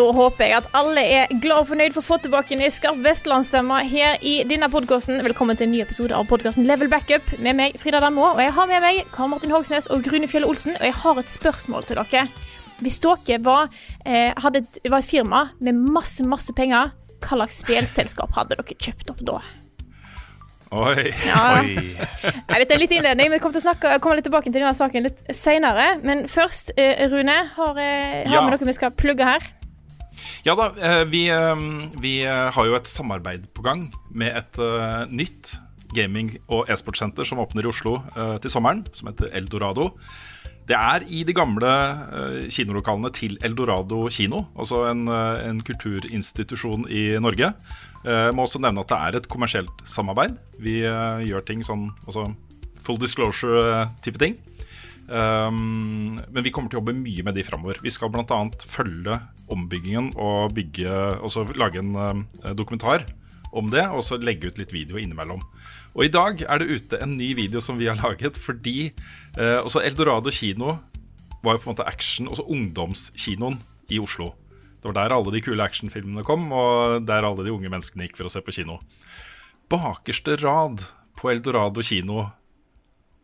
Da håper jeg at alle er glad og fornøyd for å få tilbake en skarp vestlandsstemme her i denne podkasten. Velkommen til en ny episode av podkasten Level Backup med meg, Frida Danmo. Og jeg har med meg Karl Martin Hogsnes og Grune Fjell Olsen. Og jeg har et spørsmål til dere. Hvis dere var, eh, et, var et firma med masse, masse penger, hva slags spillselskap hadde dere kjøpt opp da? Oi. Ja. Oi. Nei, dette er litt innledning. Vi kommer til å snakke, komme litt tilbake til denne saken litt senere. Men først, eh, Rune, har, eh, har Ja. vi noe vi skal plugge her? Ja da, eh, vi, eh, vi eh, har jo et samarbeid på gang med et nytt gaming- og e-sportsenter som åpner i Oslo til sommeren, som heter Eldorado. Det er i de gamle kinolokalene til Eldorado kino, altså en, en kulturinstitusjon i Norge. Jeg må også nevne at det er et kommersielt samarbeid. Vi gjør ting sånn altså full disclosure-type ting. Um, men vi kommer til å jobbe mye med de framover. Vi skal bl.a. følge ombyggingen og bygge, også lage en eh, dokumentar om det, og så legge ut litt video innimellom. Og i dag er det ute en ny video som vi har laget fordi eh, også Eldorado kino var jo på en måte action, også ungdomskinoen i Oslo. Det var der alle de kule actionfilmene kom, og der alle de unge menneskene gikk for å se på kino. Bakerste rad på Eldorado kino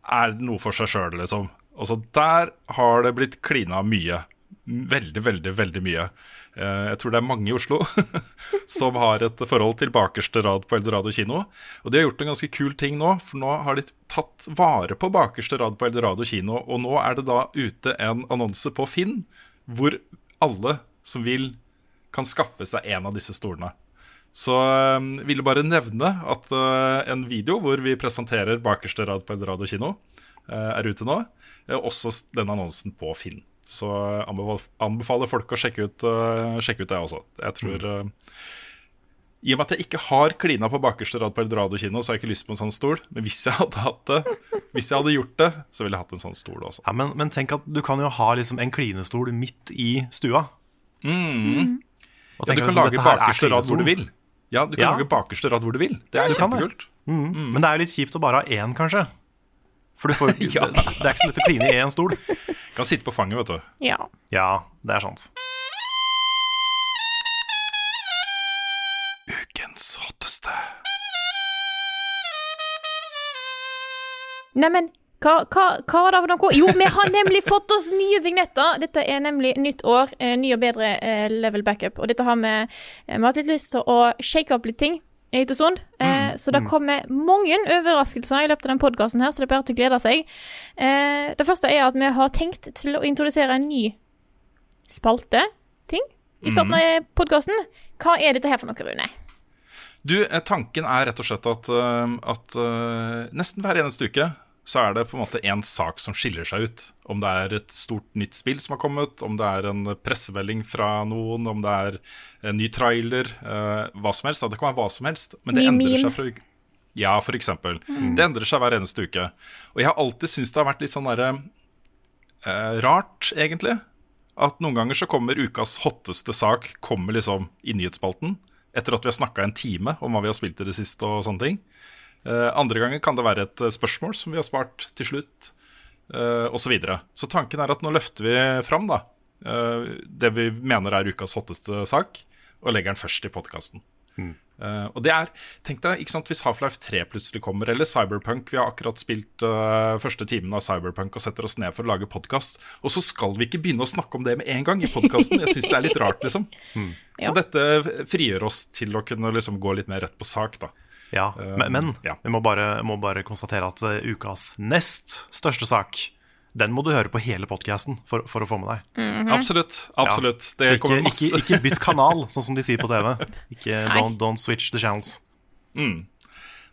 er noe for seg sjøl, liksom. Altså, der har det blitt klina mye. Veldig, veldig, veldig mye. Eh, Jeg tror det er mange i Oslo som har et forhold til bakerste rad på Eldorado kino. Og de har gjort en ganske kul ting nå, for nå har de tatt vare på bakerste rad på Eldorado kino. Og nå er det da ute en annonse på Finn hvor alle som vil, kan skaffe seg en av disse stolene. Så um, ville bare nevne at eh, en video hvor vi presenterer bakerste rad på Eldorado kino, eh, er ute nå. Eh, også den annonsen på Finn. Så anbefaler folk å sjekke ut, uh, sjekke ut det også. Jeg tror uh, I og med at jeg ikke har klina på bakerste rad på Eldorado kino, så har jeg ikke lyst på en sånn stol. Men hvis jeg hadde hatt det, hvis jeg hadde gjort det, så ville jeg hatt en sånn stol også. Ja, men, men tenk at du kan jo ha liksom en klinestol midt i stua. Og Mm. Ja, du kan liksom, lage er bakerste rad hvor du vil. Ja, du kan Ja. lage bakerste rad hvor du vil. Det er kjempekult. Mm. Men det er jo litt kjipt å bare ha én, kanskje. For du får, Ja. det, det er ikke så lett å kline i én stol. Kan sitte på fanget, vet du. Ja. Ja, det er sant. Ukens hotteste. Neimen, hva, hva, hva var det for noe? Jo, vi har nemlig fått oss nye vignetter. Dette er nemlig nytt år, eh, ny og bedre eh, level backup. Og dette har vi Vi har hatt litt lyst til å shake opp litt ting en liten stund. Eh, så det kommer mange overraskelser i løpet av den podkasten her, så det er bare til å glede seg. Eh, det første er at vi har tenkt til å introdusere en ny spalte-ting i starten av podkasten. Hva er dette her for noe, Rune? Du, eh, tanken er rett og slett at, eh, at eh, nesten hver eneste uke så er det på en måte en sak som skiller seg ut. Om det er et stort nytt spill som har kommet, om det er en pressemelding fra noen, om det er en ny trailer, eh, hva som helst. Det kan være hva som helst, men det endrer seg fra uke Ja, for eksempel. Det endrer seg hver eneste uke. Og jeg har alltid syntes det har vært litt sånn derre eh, rart, egentlig. At noen ganger så kommer ukas hotteste sak kommer liksom i nyhetsspalten. Etter at vi har snakka en time om hva vi har spilt i det siste og sånne ting. Eh, andre ganger kan det være et eh, spørsmål som vi har spart til slutt, uh, osv. Så, videre. så tanken er at nå løfter vi fram da, eh, det vi mener er ukas hotteste sak, og legger den først i podkasten. Eh, og det er, tenk deg, ikke sant, Hvis Half-Life 3 plutselig kommer, eller Cyberpunk Vi har akkurat spilt eh, første timen av Cyberpunk og setter oss ned for å lage podkast. Og så skal vi ikke begynne å snakke om det med en gang i podkasten. Jeg syns det er litt rart, liksom. Ja. Så dette frigjør oss til å kunne liksom gå litt mer rett på sak, da. Ja, men, men ja. vi må bare, må bare konstatere at eh, ukas nest største sak den må du høre på hele podkasten for, for å få med deg. Absolutt. absolutt Ja. Det Så ikke, masse ikke, ikke bytt kanal, sånn som de sier på TV. Ikke don't, don't switch the channels.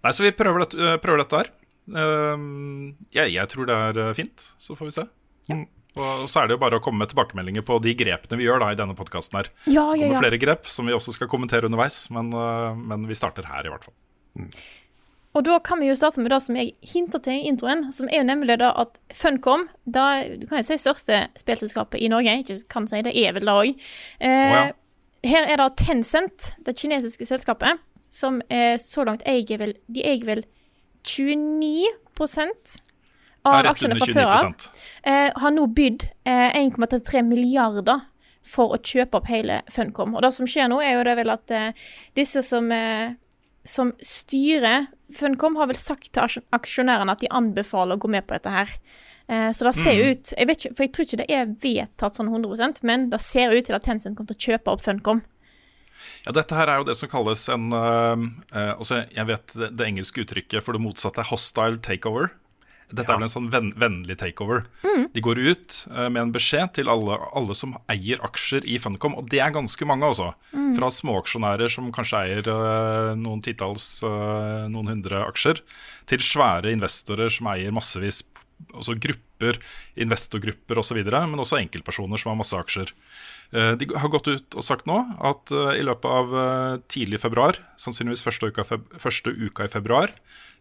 Nei, så vi prøver dette, øh, prøver dette her. Uh, jeg, jeg tror det er fint. Så får vi se. Mm. Og så er det jo bare å komme med tilbakemeldinger på de grepene vi gjør da i denne podkasten her. Ja, Det ja, kommer flere grep som vi også skal kommentere underveis, men, men vi starter her, i hvert fall. Og da kan vi jo starte med det som jeg hinter til i introen, som er jo nemlig da at Funcom, da, du kan jo si største spillselskapet i Norge, ikke kan si det, er vel det òg. Eh, ja. Her er det Tencent, det kinesiske selskapet, som eh, så langt eier vel De eier vel 29 Ja, av aksjene fra før av. Eh, har nå bydd eh, 1,33 milliarder for å kjøpe opp hele Funcom. Og det som skjer nå, er jo det vel at eh, disse som, eh, som styrer Funcom, har vel sagt til aksjonærene at de anbefaler å gå med på dette her. Eh, så det ser mm. ut jeg vet ikke, For jeg tror ikke det er vedtatt sånn 100% men det ser ut til at Tencent kommer til å kjøpe opp Funcom. Ja, dette her er jo det som kalles en uh, uh, altså Jeg vet det, det engelske uttrykket for det motsatte er hostile takeover. Dette er vel en sånn venn, vennlig takeover. De går ut uh, med en beskjed til alle, alle som eier aksjer i Funcom, og det er ganske mange, altså. Fra småaksjonærer som kanskje eier uh, noen titalls, uh, noen hundre aksjer, til svære investorer som eier massevis altså grupper, investorgrupper osv., men også enkeltpersoner som har masse aksjer. Eh, De har gått ut og sagt nå at eh, i løpet av eh, tidlig februar, sannsynligvis første uka, første uka i februar,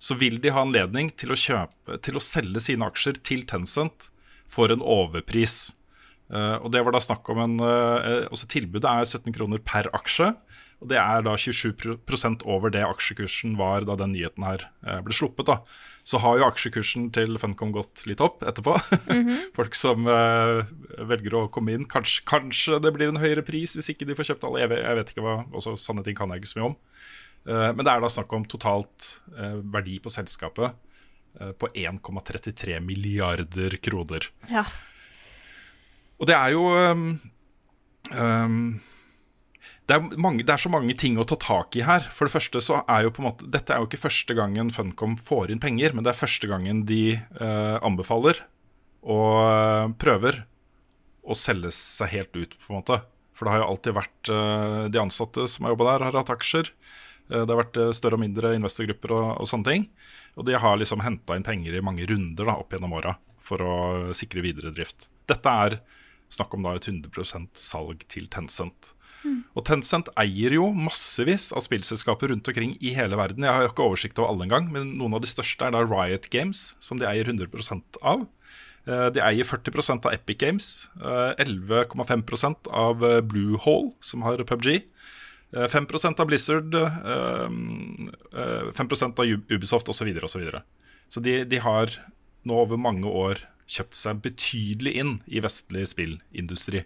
så vil de ha anledning til å kjøpe, til å selge sine aksjer til Tencent for en overpris. Og det var da snakk om en også Tilbudet er 17 kroner per aksje. Og det er da 27% over det aksjekursen var da den nyheten her ble sluppet. da. Så har jo aksjekursen til Funcom gått litt opp etterpå. Folk som uh, velger å komme inn. Kanskje, kanskje det blir en høyere pris hvis ikke de får kjøpt alle. Jeg jeg vet ikke hva, også Sanne ting kan jeg ikke så mye om. Uh, men det er da snakk om totalt uh, verdi på selskapet på 1,33 milliarder kroner. Ja. Og det er jo um, um, det, er mange, det er så mange ting å ta tak i her. For det første så er jo på en måte Dette er jo ikke første gangen Funcom får inn penger, men det er første gangen de eh, anbefaler og eh, prøver å selge seg helt ut, på en måte. For det har jo alltid vært eh, de ansatte som har jobba der, har hatt aksjer. Eh, det har vært eh, større og mindre investorgrupper og, og sånne ting. Og de har liksom henta inn penger i mange runder da, opp gjennom åra for å sikre videre drift. Dette er snakk om da et 100% salg til Tencent. Og Tencent eier jo massevis av spillselskaper rundt omkring i hele verden. Jeg har jo ikke oversikt over alle engang, men noen av de største er da Riot Games, som de eier 100% av. Eh, De eier 40% av Epic Games, eh, 11,5% av Blue Bluehole, som har PubG. eh, 5% av Blizzard, eh, eh, 5% av Ubisoft osv. Så, videre, og så, så de, de har nå over mange år kjøpt seg betydelig inn i vestlig spillindustri.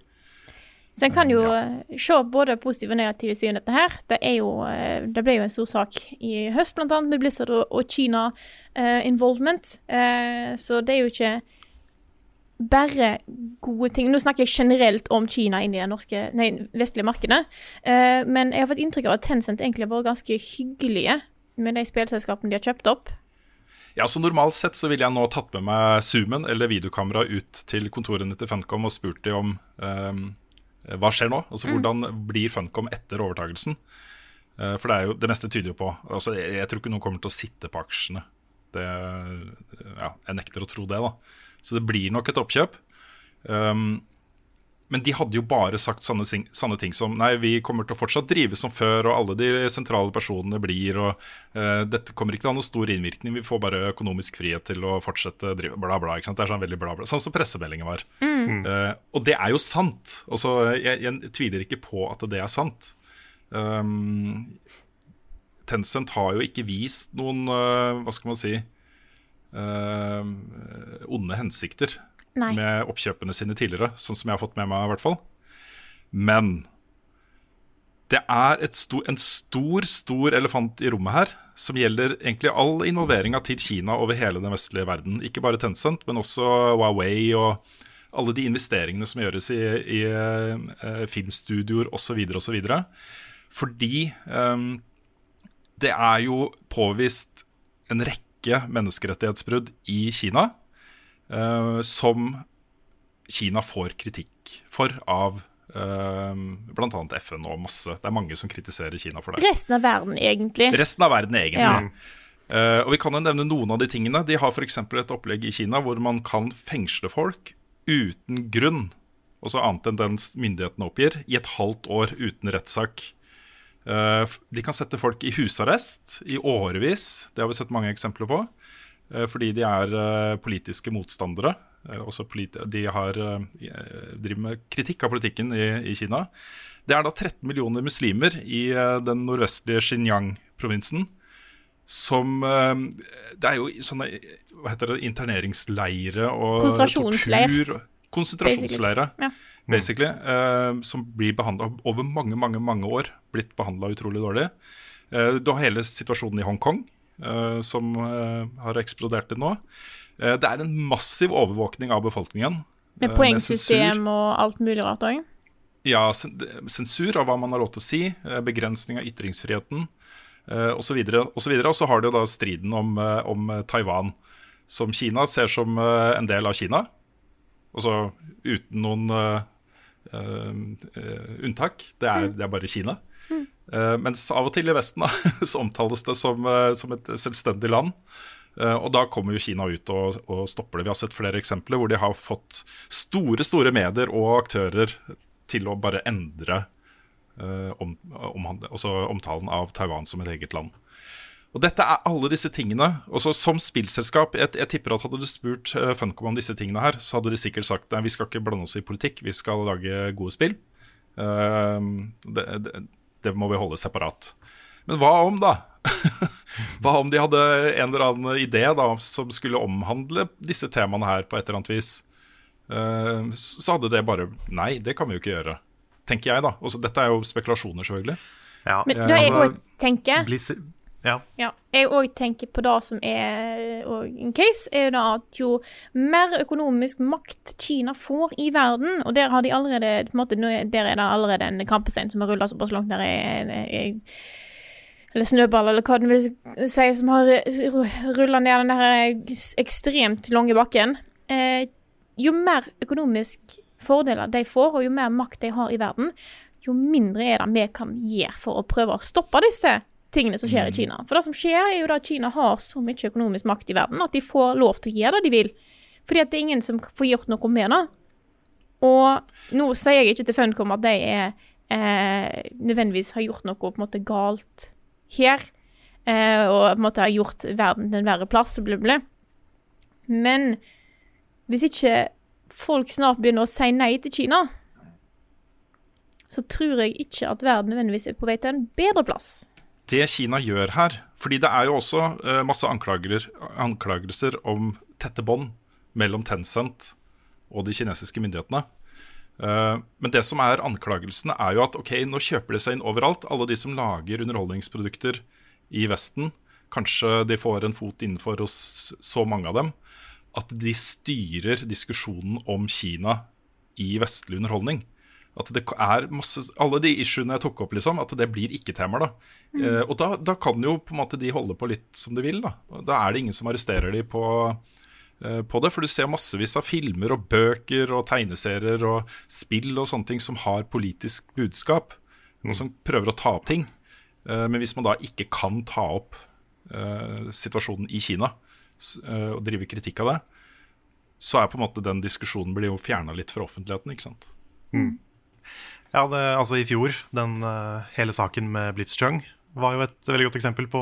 Så en kan jo ja. se både positive og negative sider dette her. Det, jo, eh, det ble jo en stor sak i høst, blant annet med Blizzard og, Kina uh, involvement. Uh, så det er jo ikke bare gode ting. Nå snakker jeg generelt om Kina inn i det norske, nei, vestlige markedet. Uh, men jeg har fått inntrykk av at Tencent egentlig har vært ganske hyggelige med de spillselskapene de har kjøpt opp. Ja, så Normalt sett så ville jeg nå tatt med meg zoomen eller videokamera ut til kontorene til Funcom og spurt dem om ehm, hva skjer nå? Altså Hvordan blir Funcom etter overtagelsen? Eh, for det er jo, det meste tyder jo på altså jeg, jeg tror ikke noen kommer til å sitte på aksjene. Det, ja, jeg nekter å tro det, da. Så det blir nok et oppkjøp. Um, men de hadde jo bare sagt sanne, sanne ting som Nei, vi kommer til å fortsatt drive som før, og alle de sentrale personene blir, og uh, dette kommer ikke til å ha noen stor innvirkning, vi får bare økonomisk frihet til å fortsette å drive, bla, bla. ikke sant? Det er sånn veldig bla, bla. Sånn som pressemeldingen var. Eh, og det er jo sant. Også, jeg, jeg tviler ikke på at det er sant. Um, Tencent har jo ikke vist noen, uh, hva skal man si, eh, onde hensikter Nei. med oppkjøpene sine tidligere, sånn som jeg har fått med meg i hvert fall. Men det er sto, en stor, stor elefant i rommet her, som gjelder egentlig all involveringa til Kina over hele den vestlige verden. Ikke bare Tencent, men også Huawei og alle de investeringene som gjøres i, i eh, filmstudioer osv. osv. Fordi um, det er jo påvist en rekke menneskerettighetsbrudd i Kina. Eh, som Kina får kritikk for av uh, bl.a. FN og masse. Det er mange som kritiserer Kina for det. Resten av verden, egentlig. Resten av verden, egentlig. Ja. Uh, og Vi kan jo nevne noen av de tingene. De har f.eks. et opplegg i Kina hvor man kan fengsle folk uten grunn, også annet enn den myndighetene oppgir, i et halvt år uten rettssak. Uh, de kan sette folk i husarrest i årevis, det har vi sett mange eksempler på. Eh, fordi de er eh, politiske motstandere. eh, også polit de har, driver med kritikk av politikken i, i Kina. Det er da 13 millioner muslimer i den nordvestlige Xinjiang-provinsen som Det er jo sånne hva heter det, interneringsleire og tortur Konsentrasjonsleire, Konsentrasjonsleire, Ja. basically. uh, som blir behandla over mange, mange mange år. Blitt behandla utrolig dårlig. Uh, du har hele situasjonen i Hongkong, som eh, har eksplodert til nå. Eh, det er en massiv overvåkning av befolkningen. Med eh, poengsystem sensur. og alt mulig rart òg. Ja, sen- sensur av hva man har lov til å si, eh, begrensning av ytringsfriheten eh, osv. Og så videre. Og så har du jo da striden om, eh, om eh, Taiwan, som Kina ser som eh, en del av Kina. Altså uten noen uh, uh, eh, unntak. Det er, det er bare Kina. Eh, mens av og til i Vesten da, så omtales det som, eh, som et selvstendig land. Eh, og da kommer jo Kina ut og, og stopper det. Vi har sett flere eksempler hvor de har fått store store medier og aktører til å bare endre uh, om, om, altså omtalen av Taiwan som et eget land. Og dette er alle disse tingene. Også som spillselskap, jeg, jeg tipper at hadde du spurt uh, Funcom om disse tingene her, så hadde de sikkert sagt nei, vi skal ikke blande oss i politikk, vi skal lage gode spill. Uh, det, det, det må vi holde separat. Men hva om, da? hva om de hadde en eller annen idé da, som skulle omhandle disse temaene her på et eller annet vis? Uh, så hadde det bare Nei, det kan vi jo ikke gjøre. Tenker jeg, da. Også, dette er jo spekulasjoner, selvfølgelig. Ja, Men da er jeg òg tenker Blizzard, ja. Ja, jeg òg tenker på det som er en case, er det at jo mer økonomisk makt Kina får i verden, og der har de allerede på en måte, er- Der er det allerede en kampestein som har rulla såpass langt der jeg, Eller snøball, eller hva den vil si, som har rulla ned den der ekstremt lange bakken. Eh, jo mer økonomisk fordeler de får, og jo mer makt de har i verden, jo mindre er det vi kan gjøre for å prøve å stoppe disse tingene som skjer i Kina. For det som skjer, er jo at Kina har så mye økonomisk makt i verden at de får lov til å gjøre det de vil. Fordi at det er ingen som får gjort noe med det. Og nå sier jeg ikke til Funcom at de er, eh, nødvendigvis har gjort noe på en måte galt her, eh, og på en måte har gjort verden til en verre plass, og bla, bla. Men hvis ikke folk snart begynner å si nei til Kina, så tror jeg ikke at verden nødvendigvis er på vei til en bedre plass. Det Kina gjør her Fordi det er jo også eh, masse anklagelser om tette bånd mellom Tencent og de kinesiske myndighetene. Eh, men det som er anklagelsene, er jo at ok, nå kjøper de seg inn overalt. Alle de som lager underholdningsprodukter i Vesten. Kanskje de får en fot innenfor hos så mange av dem. At de styrer diskusjonen om Kina i vestlig underholdning. At det er masse, Alle de issuene jeg tok opp, liksom, at det blir ikke-temaer. da. Eh, og da, da kan jo på en måte de holde på litt som de vil. Da Da er det ingen som arresterer de på, eh, på det. For du ser massevis av filmer og bøker og tegneserier og spill og sånne ting som har politisk budskap. Og som prøver å ta opp ting. Eh, men hvis man da ikke kan ta opp eh, situasjonen i Kina eh, og drive kritikk av det, så er på en måte den diskusjonen blir jo fjerna litt fra offentligheten. ikke sant? Ja, det, altså I fjor, den eh, hele saken med Blitzchung var jo et veldig godt eksempel på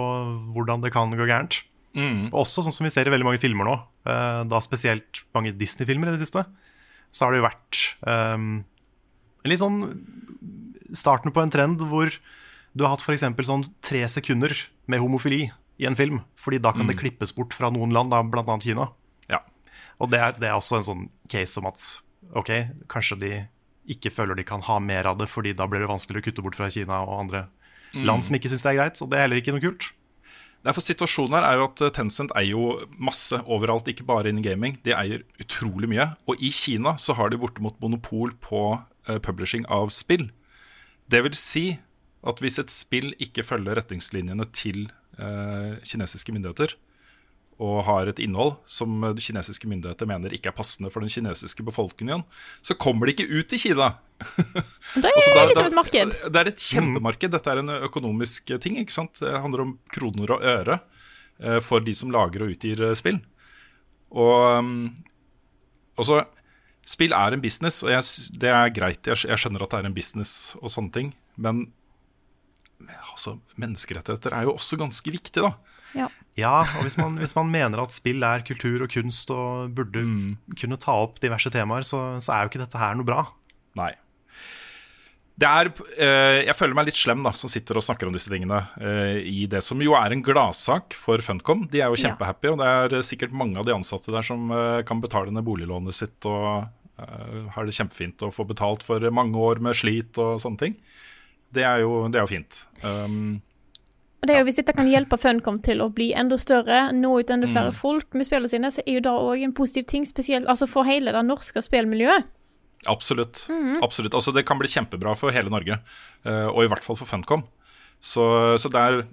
hvordan det kan gå gærent. Mm. også sånn som vi ser i veldig mange filmer nå, eh, da spesielt mange Disney-filmer i det siste, så har det jo vært um, en litt sånn starten på en trend hvor du har hatt f.eks. sånn tre sekunder med homofili i en film, fordi da kan det klippes bort fra noen land, annet Kina. Ja. Og det er, det er også en sånn case om at ok, kanskje de ikke føler de kan ha mer av det, fordi da blir det vanskelig å kutte bort fra Kina og andre land som ikke syns det er greit. Og det er heller ikke noe kult. Nei, for Situasjonen her er jo at eh, Tencent eier jo masse overalt, ikke bare innen gaming. De eier utrolig mye. Og i Kina så har de bortimot monopol på uh, publishing av spill. Det vil si at hvis et spill ikke følger retningslinjene til uh, kinesiske myndigheter, og har et innhold som de kinesiske myndigheter mener ikke er passende for den kinesiske befolkningen, så kommer det ikke ut i Kina. Det Altså, er da- litt av et marked. Det er et kjempemarked. Dette er en økonomisk ting. ikke sant? Det handler om kroner og øre eh, for de som lager og utgir eh, spill. Og um, også, Spill er en business, og jeg, det er greit. Jeg, jeg skjønner at det er en business og sånne ting. Men men altså, menneskerettigheter er jo også ganske viktig, da. Ja. Ja, og hvis man, hvis man mener at spill er kultur og kunst og burde kunne ta opp diverse temaer, så, så er jo ikke dette her noe bra. Nei. Det er, eh, jeg føler meg litt slem da, som sitter og snakker om disse tingene eh, i det som jo er en gladsak for Funcom. De er jo Ja. kjempehappy, og det er sikkert mange av de ansatte der som eh, kan betale ned boliglånet sitt og eh, har det kjempefint og får betalt for mange år med slit og sånne ting. Det er jo, det er jo fint. Um, Og det er jo Hvis dette kan hjelpe Funcom til å bli enda større, nå ut enda Mm. flere folk med spillene sine, så er jo det òg en positiv ting, spesielt altså for hele det norske spillmiljøet. Absolutt. Absolutt. Altså, det kan bli kjempebra for hele Norge, eh, og i hvert fall for Funcom. Så, så det er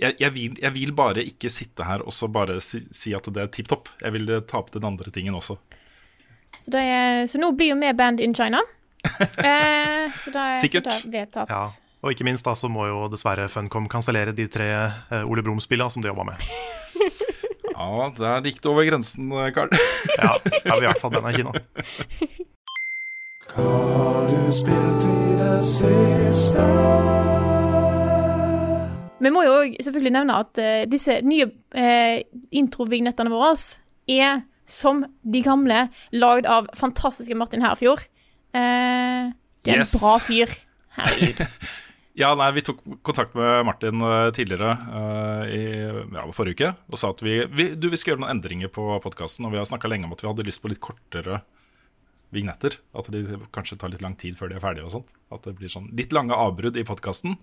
jeg, jeg, vil, jeg vil bare ikke sitte her og så bare si, si at det er tipp topp. Jeg vil eh, ta opp den andre tingen også. Så, det er, så nå blir jo vi band in China. Eh, så da er, Sikkert. Så det vedtatt. Ja. Og ikke minst da så må jo dessverre Funcom kansellere de tre eh, Ole Brumm-spillene som de jobba med. Ja, der gikk det over grensen, eh, Karl. Ja, da er vi i hvert fall banda i Kina. Vi må jo selvfølgelig nevne at uh, disse nye uh, introvignettene våre er som de gamle, lagd av fantastiske Martin Herfjord. Uh, det er Yes. en bra fyr. Herregud. Ja, nei, Vi tok kontakt med Martin eh, tidligere uh, i ja, forrige uke og sa at vi, vi, du, vi skal gjøre noen endringer på podkasten. Og vi har snakka lenge om at vi hadde lyst på litt kortere vignetter. At de kanskje tar litt lang tid før de er ferdige. og sånt At det blir sånn litt lange avbrudd i podkasten.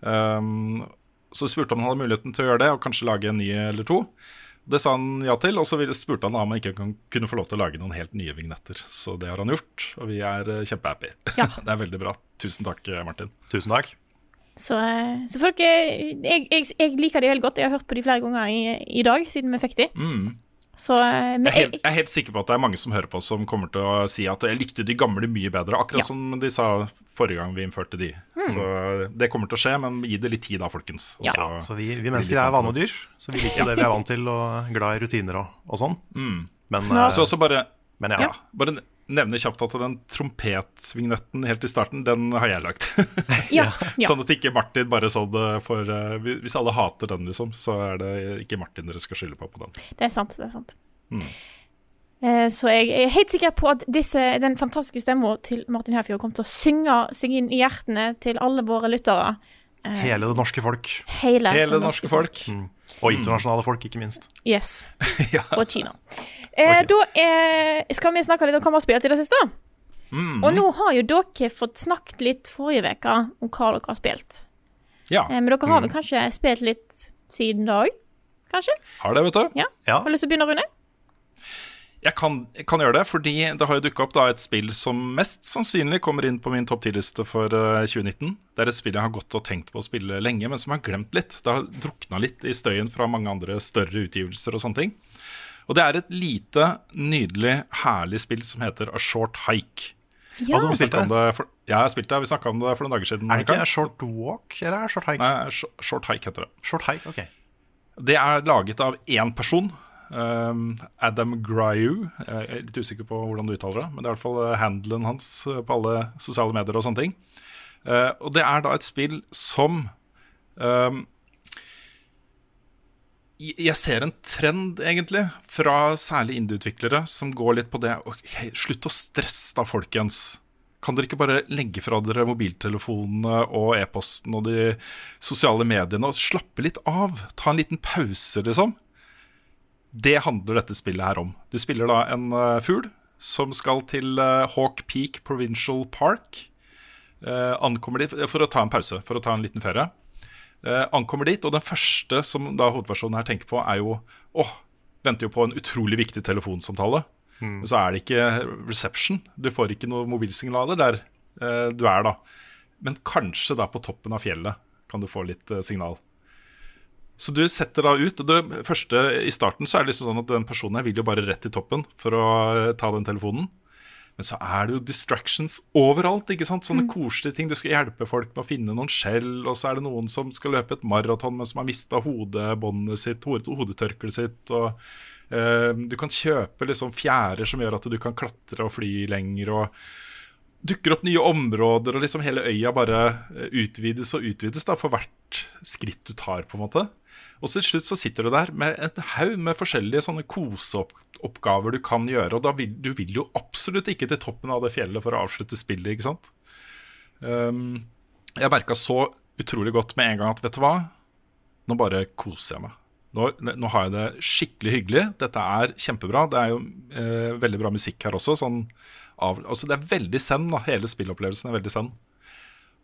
Um, så spurte han om han hadde muligheten til å gjøre det, og kanskje lage en ny eller to. Det sa han ja til, og så spurte han om han ikke kunne få lov til å lage noen helt nye vignetter. Så det har han gjort, og vi er eh, kjempehappy. Ja. det er veldig bra. Tusen takk, Martin. Tusen takk. Så, eh, så folk eh, jeg, jeg, jeg liker de veldig godt. Jeg har hørt på de flere ganger i, i dag, siden vi fikk de. Så eh, men Jeg er, helt, jeg, er helt sikker på at det er mange som hører på som kommer til å si at jeg likte de gamle mye bedre, akkurat Ja. som de sa forrige gang vi innførte de. Så det kommer til å skje, men gi det litt tid da, folkens. Ja. så- Så vi, vi mennesker er vanedyr, så vi liker det vi er vant til, og glad i rutiner og, og sånn. Men, Snart- eh, Så også bare, men ja. ja, bare nevne kjapt at den trompetvignetten helt i starten, den har jeg lagt. ja, ja. Sånn at ikke Martin bare så det for eh, Hvis alle hater den, liksom, så er det ikke Martin dere skal skylde på på den. Det er sant. det er sant. Eh, Så jeg er helt sikker på at disse, den fantastiske stemma til Martin Herfjord kommer til å synge seg inn i hjertene til alle våre lyttere. Hele det norske folk, Hele, Hele det norske folk. og internasjonale folk, ikke minst. Yes. Ja. Og Kina. Eh, da eh, skal vi snakke litt om hva vi har spilt i det siste. Mm. Og nå har jo dere fått snakket litt forrige uke om hva dere har spilt. Ja, Eh, men dere har vel kanskje spilt litt siden da òg? Kanskje? har det, vet du. Ja. Ja. Har du lyst til å begynne, Rune? Jeg kan, jeg kan gjøre det, fordi det har jo dukka opp da et spill som mest sannsynlig kommer inn på min topp 10-liste for eh, 2019. Det er et spill jeg har gått og tenkt på å spille lenge, men som jeg har glemt litt. Det har drukna litt i støyen fra mange andre større utgivelser og sånne ting. Og det er et lite, nydelig, herlig spill som heter A Short Hike. Ja. du spilt om det for, ja, jeg har spilt det. Vi snakka om det for noen dager siden. Er det ikke ikke Short Walk, eller A Short Hike? Nei, Sh- Short Hike heter det. Short Hike, ok. Det er laget av én person. Um, Adam Gryu. Jeg er litt usikker på hvordan du uttaler det, men det er i hvert fall eh, handelen hans eh, på alle sosiale medier og sånne ting. Eh, og det er da et spill som um, jeg- ser en trend, egentlig, fra særlig indieutviklere som går litt på det okay, Slutt å stresse, da, folkens. Kan dere ikke bare legge fra dere mobiltelefonene og e-posten og de sosiale mediene og slappe litt av? Ta en liten pause, liksom. Det handler dette spillet her om. Du spiller da en uh, fugl som skal til eh, Hawk Peak Provincial Park. Eh, ankommer de for å ta en pause, for å ta en liten ferie. Eh, ankommer dit, og den første som da hovedpersonen her tenker på, er jo Åh, venter jo på en utrolig viktig telefonsamtale. Men så er det ikke reception. Du får ikke noen mobilsignaler der eh, du er, da. Men kanskje da på toppen av fjellet kan du få litt eh, signal. Så du setter da ut og det første I starten så er det liksom sånn at den personen her vil jo bare rett i toppen for å eh, ta den telefonen. Men så er det jo distractions overalt. ikke sant? Sånne koselige ting. Du skal hjelpe folk med å finne noen skjell, og så er det noen som skal løpe et maraton, men som har mista hodebåndet sitt, hodetørkleet sitt. og eh, Du kan kjøpe liksom fjærer som gjør at du kan klatre og fly lenger. og dukker opp nye områder, og liksom hele øya bare eh, utvides og utvides da, for hvert skritt du tar. på en måte. Og til slutt så sitter du der med en haug med forskjellige sånne koseoppgaver du kan gjøre. Og da vil, du vil jo absolutt ikke til toppen av det fjellet for å avslutte spillet, ikke sant. Um, jeg merka så utrolig godt med en gang at vet du hva, nå bare koser jeg meg. Nå, nå har jeg det skikkelig hyggelig. Dette er kjempebra. Det er jo eh, veldig bra musikk her også. Sånn av, altså det er veldig zen. da Hele spillopplevelsen er veldig zen.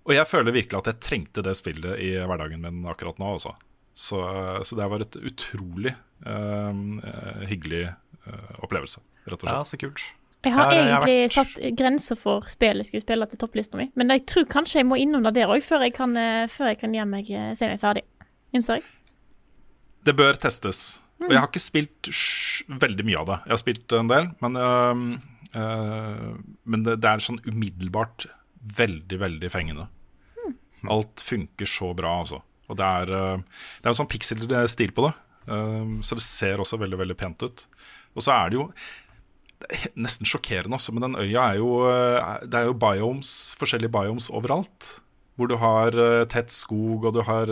Og jeg føler virkelig at jeg trengte det spillet i hverdagen min akkurat nå. Altså. Så, så det var et utrolig uh, hyggelig uh, opplevelse, rett og Ja, så kult. Jeg har Ja, jeg har egentlig satt grenser for spill jeg skulle spille til topplista mi, men jeg tror kanskje jeg må innom det der òg før, jeg kan, eh, før jeg kan gjøre meg, se meg ferdig. Innser jeg. Det bør testes. Og jeg har ikke spilt veldig mye av det. Jeg har spilt en del, men, øh, men det, det er sånn umiddelbart veldig, veldig fengende. Alt funker så bra, altså. Og det er, øh, det er en sånn pixel-stil på det, øhm, så det ser også veldig, veldig pent ut. Og så er det jo det er nesten sjokkerende også, men den øya er jo øh, Det er jo biomes, forskjellige biomes overalt. Hvor du har tett skog, og du har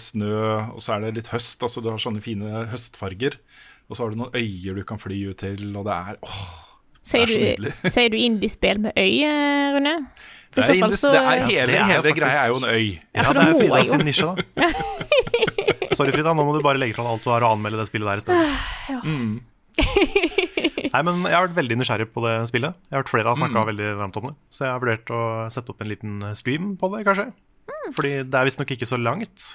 snø, og så er det litt høst. Altså du har sånne fine høstfarger. Og så har du noen øyer du kan fly ut til, og det er åh, Sier er du, du indiespill med øy, eh, Rune? For det er, så fall så det er hele, det er hele greia er jo en øy. Ja, for det er Frida sin nisje, da. Sorry, Frida. Nå må du bare legge fra deg alt du har, og anmelde det spillet der i stedet. Nei, men Jeg har vært veldig nysgjerrig på det spillet. Jeg har hørt Flere har snakka veldig varmt om det. Så jeg har vurdert å sette opp en liten stream på det, kanskje. Fordi det er visstnok ikke så langt.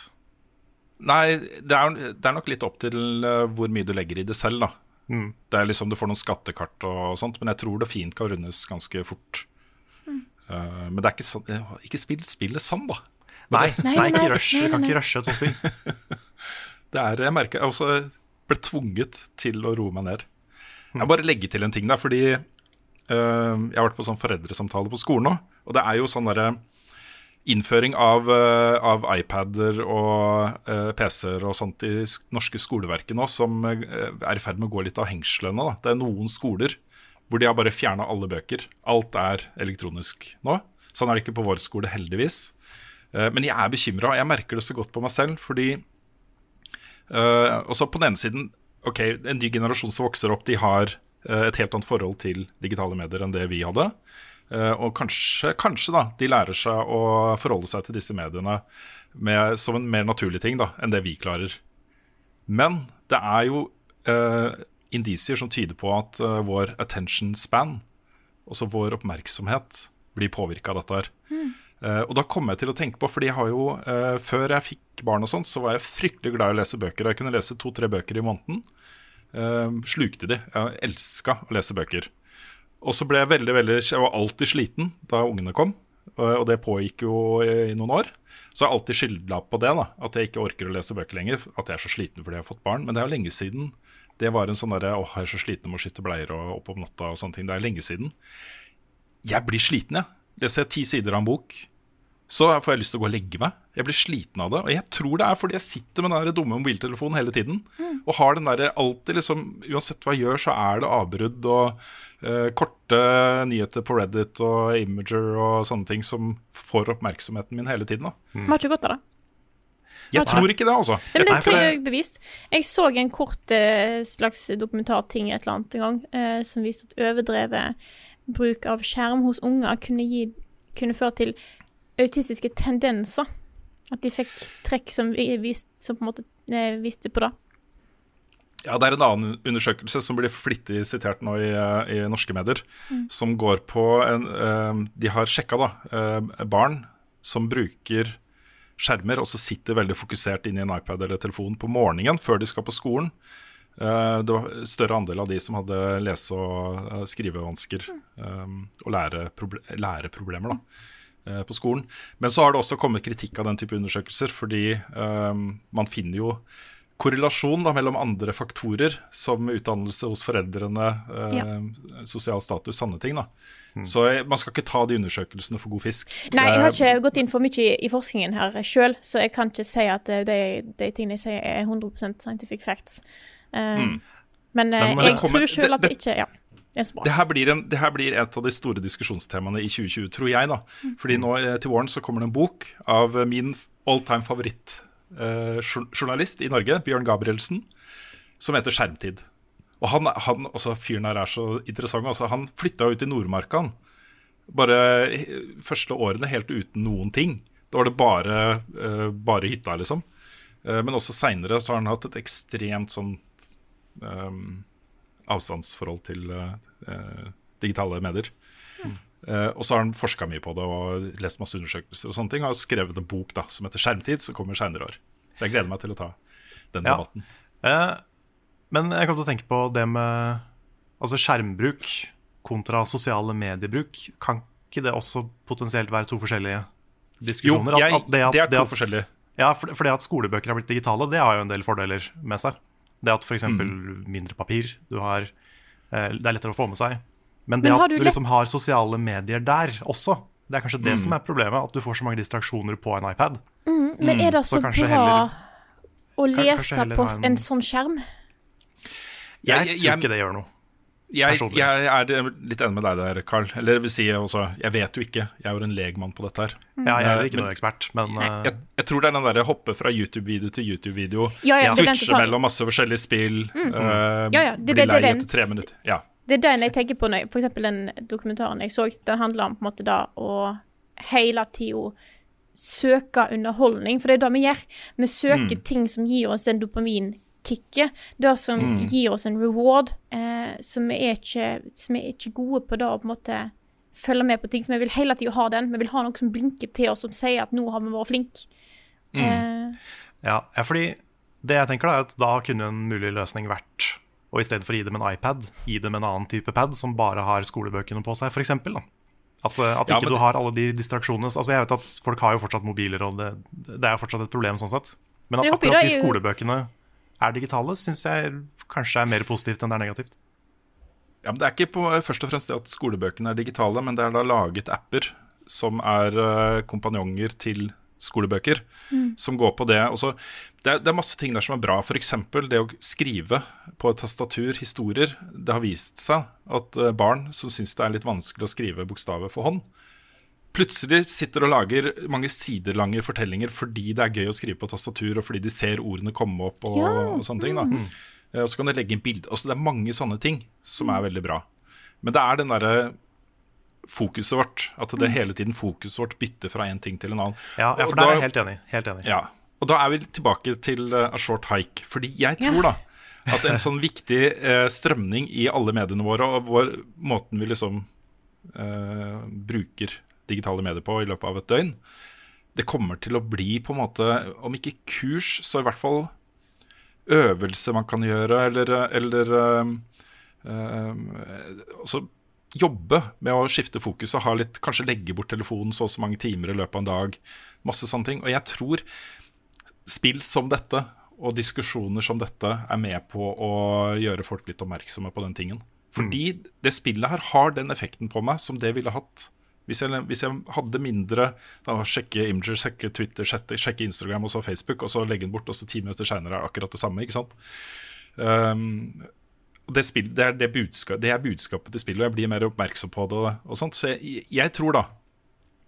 Nei, det er, det er nok litt opp til øh, hvor mye du legger i det selv, da. Mm. Det er liksom Du får noen skattekart og sånt, men jeg tror det fint kan rundes ganske fort. Uh, men det er ikke sånn Ikke spill spillet sånn, da. Nei, Nei, nei, nei, ikke rush. nei, Du kan ikke rushe et sånt spill. Det er, jeg merker jeg også ble tvunget til å roe meg ned. Jeg må bare legge til en ting der, fordi uh, jeg har vært på sånn foreldresamtale på skolen nå. Og det er jo sånn derre innføring av, uh, av iPader og uh, PC-er og sånt i norske skoleverket nå som er i ferd med å gå litt av hengslene. Da. Det er noen skoler hvor de har bare fjerna alle bøker. Alt er elektronisk nå. Sånn er det ikke på vår skole, heldigvis. Eh, Men jeg er bekymra, jeg merker det så godt på meg selv, fordi Uh, og så på den ene siden Ok, en ny generasjon som vokser opp, de har uh, et helt annet forhold til digitale medier enn det vi hadde. Og kanskje, kanskje da, de lærer seg å forholde seg til disse mediene med, som en mer naturlig ting da, enn det vi klarer. Men det er jo indisier som tyder på at uh, vår attention span, altså vår oppmerksomhet, blir påvirka av dette her. Eh, og da kom jeg til å tenke på, fordi jeg har jo uh, Før jeg fikk barn og sånt, så var jeg fryktelig glad i å lese bøker. Jeg kunne lese to-tre bøker i måneden. Uh, slukte de. Jeg elska å lese bøker. Og så ble jeg veldig, veldig Jeg var alltid sliten da ungene kom, og det pågikk jo i, i noen år. Så jeg har alltid skylda på det, da, at jeg ikke orker å lese bøker lenger. At jeg er så sliten fordi jeg har fått barn. Men det er jo lenge siden det var en sånn derre åh, jeg er så sliten med å skifte bleier og opp om natta og sånne ting. Det er lenge siden. Jeg blir sliten, jeg. Leser jeg ti sider av en bok, så får jeg lyst til å gå og legge meg. Jeg blir sliten av det. Og jeg tror det er fordi jeg sitter med den dumme mobiltelefonen hele tiden. Og har den der alltid liksom Uansett hva jeg gjør, så er det avbrudd og uh, korte nyheter på Reddit og Imager og sånne ting som får oppmerksomheten min hele tiden. da Vi Var ikke godt av det. Jeg tror ikke det, altså. Nei, men det tror jeg er bevist. Jeg så en kort eh, slags dokumentarting et eller annet en gang eh, som viste at overdrevet bruk av skjerm hos unger kunne, gi, kunne føre til autistiske tendenser. At de fikk trekk som, vi- vist, som på en måte eh, viste på det. Ja, Det er en annen undersøkelse som blir flittig sitert nå i, eh, i norske medier. Som går på en, eh, De har sjekka da, eh, barn som bruker skjermer og så sitter veldig fokusert inne i en iPad eller telefon på morgenen før de skal på skolen. Eh, det var større andel av de som hadde lese- og eh, skrivevansker eh, og læreproblemer. da. på skolen. Men så har det også kommet kritikk av den type undersøkelser, fordi man finner jo korrelasjon da, mellom andre faktorer, som utdannelse hos foreldrene, eh, sosial status, sanne ting. da. Så eh, man skal ikke ta de undersøkelsene for god fisk. Nei, jeg har ikke gått inn for mye i forskningen her sjøl, så jeg kan ikke si at eh, de, de tingene jeg sier, er 100% scientific facts. Mm. Men, eh, Men- men jeg kommer- tror sjøl at det- det ikke Ja, det er så bra. Det her, blir en, det her blir et av de store diskusjonstemaene i 2020, tror jeg. da. Fordi nå eh, til våren så kommer det en bok av eh, min all time favorittjournalist i Norge, Bjørn Gabrielsen, som heter Skjermtid. Og han, han også, fyren her er så interessant. Også, han flytta ut i Nordmarka bare første årene helt uten noen ting. Da var det bare, eh, bare hytta, liksom. Eh, men også seinere har han hatt et ekstremt sånn um, avstandsforhold til uh, eh, digitale medier. Eh, og så har han forska mye på det og lest masse undersøkelser og sånne ting. Og har skrevet en bok da, som heter 'Skjermtid', som kommer seinere år. Så jeg gleder meg til å ta den Ja. debatten. Eh, men jeg kom til å tenke på det med altså skjermbruk kontra sosiale mediebruk. Kan ikke det også potensielt være to forskjellige Jo, diskusjoner? jeg, At- at det er to at- forskjellige. Ja, for, for det at skolebøker har blitt digitale, det har jo en del fordeler med seg. Det at f.eks. Mm. mindre papir, du har, eh, det er lettere å få med seg. Men det Men at du liksom har sosiale medier der også, det er kanskje det Mm. som er problemet. At du får så mange distraksjoner på en iPad. Men er det så så, bra heller- å lese på en- en sånn skjerm? Jeg, Jeg- tror ikke det gjør noe. Jeg, jeg er litt enig med deg der, Carl. Eller vil si også, jeg vet jo ikke. Jeg er jo en legmann på dette her. Ja, jeg er Eh, ikke men- noe ekspert, men eh, Jeg, jeg tror det er den derre hoppe fra YouTube-video til YouTube-video. Ja, ja, Switche mellom masse forskjellige spill. eh, Ja, ja, det- bli det- det lei er den. etter tre minutter. Ja. Det er den jeg tenker på når eksempel den dokumentaren jeg så. Den handler om på en måte da å hele tida søke underholdning. For det er det vi gjør. Vi søker ting som gir oss en dopaminkicket. Det som gir oss en reward. Eh, så vi er, ikke, vi er ikke gode på det å på en måte følge med på ting. For vi vil hele tida ha den. Vi vil ha noe som blinker til oss, som sier at 'nå har vi vært flinke'. Eh, ja, ja, fordi det jeg tenker da er at da kunne en mulig løsning vært å i stedet for å gi dem en iPad, gi dem en annen type pad som bare har skolebøkene på seg, f.eks. At, eh, at ikke ja, du har alle de distraksjonene. Altså Jeg vet at folk har jo fortsatt mobiler, og det, det er jo fortsatt et problem sånn sett. Men at akkurat de skolebøkene er digitale, syns jeg kanskje er mer positivt enn det er negativt. Ja, men Det er ikke på, først og fremst det at skolebøkene er digitale, men det er da laget apper som er eh, kompanjonger til skolebøker, som går på det. Så, det, er, det er masse ting der som er bra. F.eks. det å skrive på et tastatur historier. Det har vist seg at eh, barn som syns det er litt vanskelig å skrive bokstaver for hånd, plutselig sitter og lager mange sidelange fortellinger fordi det er gøy å skrive på tastatur, og fordi de ser ordene komme opp og, Ja. og sånne ting. da. Eh, Og så kan de legge inn bilde. Altså, det er mange sånne ting som er veldig bra. Men det er den derre fokuset vårt. At det hele tiden fokuset vårt bytter fra en ting til en annen. Ja, ja Og for der er jeg helt enig. Helt enig. ja, og da er vi tilbake til eh, A Short Hike. Fordi jeg tror da at en sånn viktig eh, strømning i alle mediene våre, og vår, måten vi liksom eh, bruker digitale medier på i løpet av et døgn, det kommer til å bli på en måte, om ikke kurs, så i hvert fall øvelse man kan gjøre, eller, eller eh, eh, altså jobbe med å skifte fokus og ha litt, kanskje legge bort telefonen så og så mange timer i løpet av en dag. Masse sånne ting. Og jeg tror spill som dette og diskusjoner som dette er med på å gjøre folk litt oppmerksomme på den tingen. Fordi det spillet her har den effekten på meg som det ville hatt hvis jeg, hvis jeg hadde mindre da, Sjekke Imager, sjekke Twitter, sjekke Instagram og så Facebook, og så legge den bort, og så ti minutter seinere er det akkurat det samme. ikke sant? Um, det, spill, det, er det, budskap, det er budskapet til spillet, og jeg blir mer oppmerksom på det. og sånt. Så jeg, jeg tror da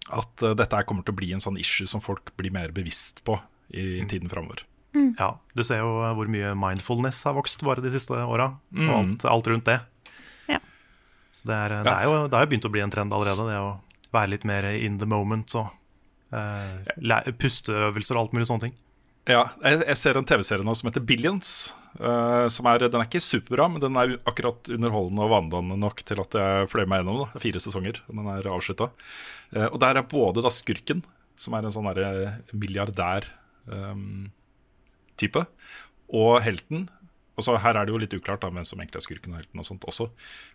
at uh, dette kommer til å bli en sånn issue som folk blir mer bevisst på i tiden framover. Ja, Du ser jo eh, hvor mye mindfulness har vokst bare de siste åra, og alt, alt rundt det. Ja. Så det, er, det, er jo, det har jo begynt å bli en trend allerede, det å være litt mer in the moment og uh, pusteøvelser og alt mulig sånne ting. Ja, jeg, jeg ser en TV-serie nå som heter Billions. Eh, som er, den er ikke superbra, men den er akkurat underholdende og vanedannende nok til at jeg fløy meg gjennom. Da. Fire sesonger, den er avslutta. og der er både da skurken, som er en sånn milliardær-type, og helten. Og så Her er det jo litt uklart da, hvem som egentlig er skurken og helten. og sånt også.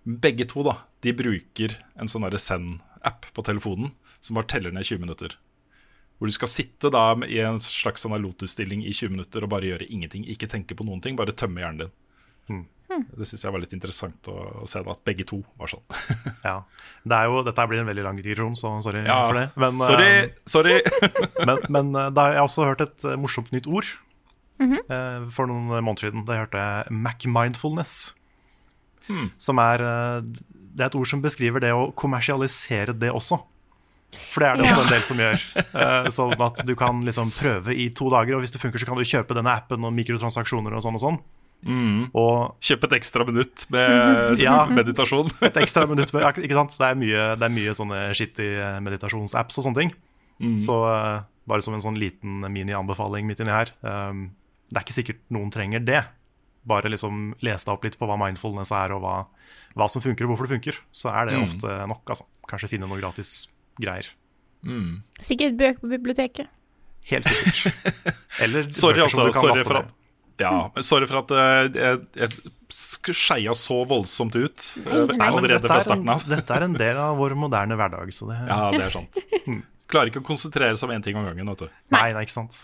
Begge to da, de bruker en sånn Send-app på telefonen som bare teller ned 20 minutter. Hvor du skal sitte da i en slags sånn lotus-stilling i 20 minutter og bare gjøre ingenting. Ikke tenke på noen ting, bare tømme hjernen din. Mm. Det syns jeg var litt interessant å, å se da, at begge to var sånn. Ja. Det er jo, dette blir en veldig lang digresjon, så sorry Ja, for det. Men, sorry! eh, sorry. men, men eh, da har jeg også hørt et eh, morsomt nytt ord eh, for noen måneder siden. Da hørte jeg Mac-mindfulness. Som er Det er et ord som beskriver det å kommersialisere det også. For det er det også en del som gjør. Eh, sånn at du kan liksom prøve i to dager, og hvis det funker, så kan du kjøpe denne appen og mikrotransaksjoner og sånn og sånn. Og Kjøp et ekstra minutt med Ja. meditasjon. et ekstra minutt med, ikke sant? Det er mye, det er mye sånne shitty eh, meditasjonsapps og sånne ting. Så eh, bare som en sånn liten mini-anbefaling midt inni her. um, det er ikke sikkert noen trenger det. Bare liksom les deg opp litt på hva mindfulness er, og hva, hva som funker, og hvorfor det funker. Så er det ofte nok. Altså. Kanskje finne noe gratis greier. Sikkert bøker på biblioteket. Helt sikkert. Eller Sorry, bøker som altså. du kan Sorry laste for at ja, sorry for at jeg, jeg skeia så voldsomt ut eh, nei, Nei, allerede fra er, starten en, av. dette er en del av vår moderne hverdag. Så det, Ja, det er sant. Klarer ikke å konsentrere seg om én ting om gangen. vet du nei, nei, ikke sant.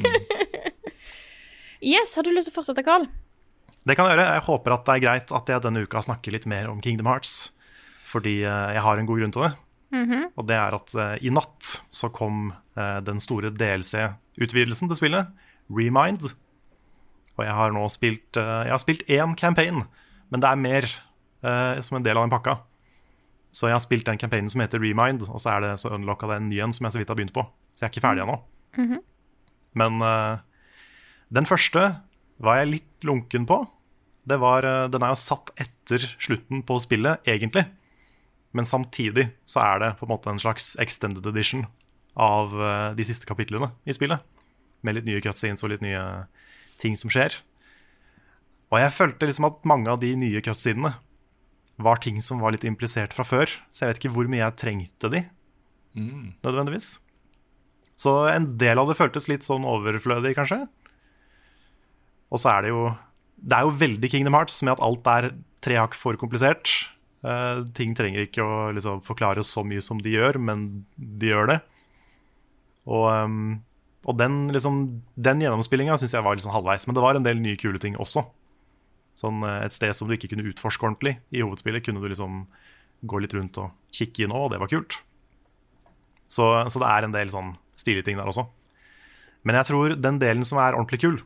Yes, har du lyst til å fortsette, Carl? Det kan jeg gjøre. Jeg håper at det er greit at jeg denne uka snakker litt mer om Kingdom Hearts. Fordi eh, jeg har en god grunn til det. Og det er at uh, i natt så kom uh, den store DLC-utvidelsen til spillet, Remind. Og jeg har nå spilt uh, Jeg har spilt én campaign, men det er mer som en del av den pakka. Så jeg har spilt den campaignen som heter Remind, og så er det så unlocka det en ny en som jeg så vidt har begynt på. Så jeg er ikke ferdig ennå. Men eh, den første var jeg litt lunken på. Det var, den er jo satt etter slutten på spillet, egentlig. Men samtidig så er det på en måte en slags extended edition av eh, de siste kapitlene i spillet. Med litt nye cutscenes og litt nye ting som skjer. Og jeg følte liksom at mange av de nye cutscenene var ting som var litt implisert fra før. Så jeg vet ikke hvor mye jeg trengte de, nødvendigvis. Så en del av det føltes litt sånn overflødig, kanskje. Og så er det jo Det er jo veldig Kingdom Hearts med at alt er tre hakk for komplisert. Eh, ting trenger ikke å liksom, forklare så mye som de gjør, men de gjør det. Og, um, og den, liksom, den gjennomspillinga syns jeg var sånn halvveis. Men det var en del nye kule ting også. Sånn eh, Et sted som du ikke kunne utforske ordentlig i hovedspillet, kunne du liksom gå litt rundt og kikke inn òg, og det var kult. Så, så det er en del sånn stilige ting der også. Men jeg tror den delen som er ordentlig kul,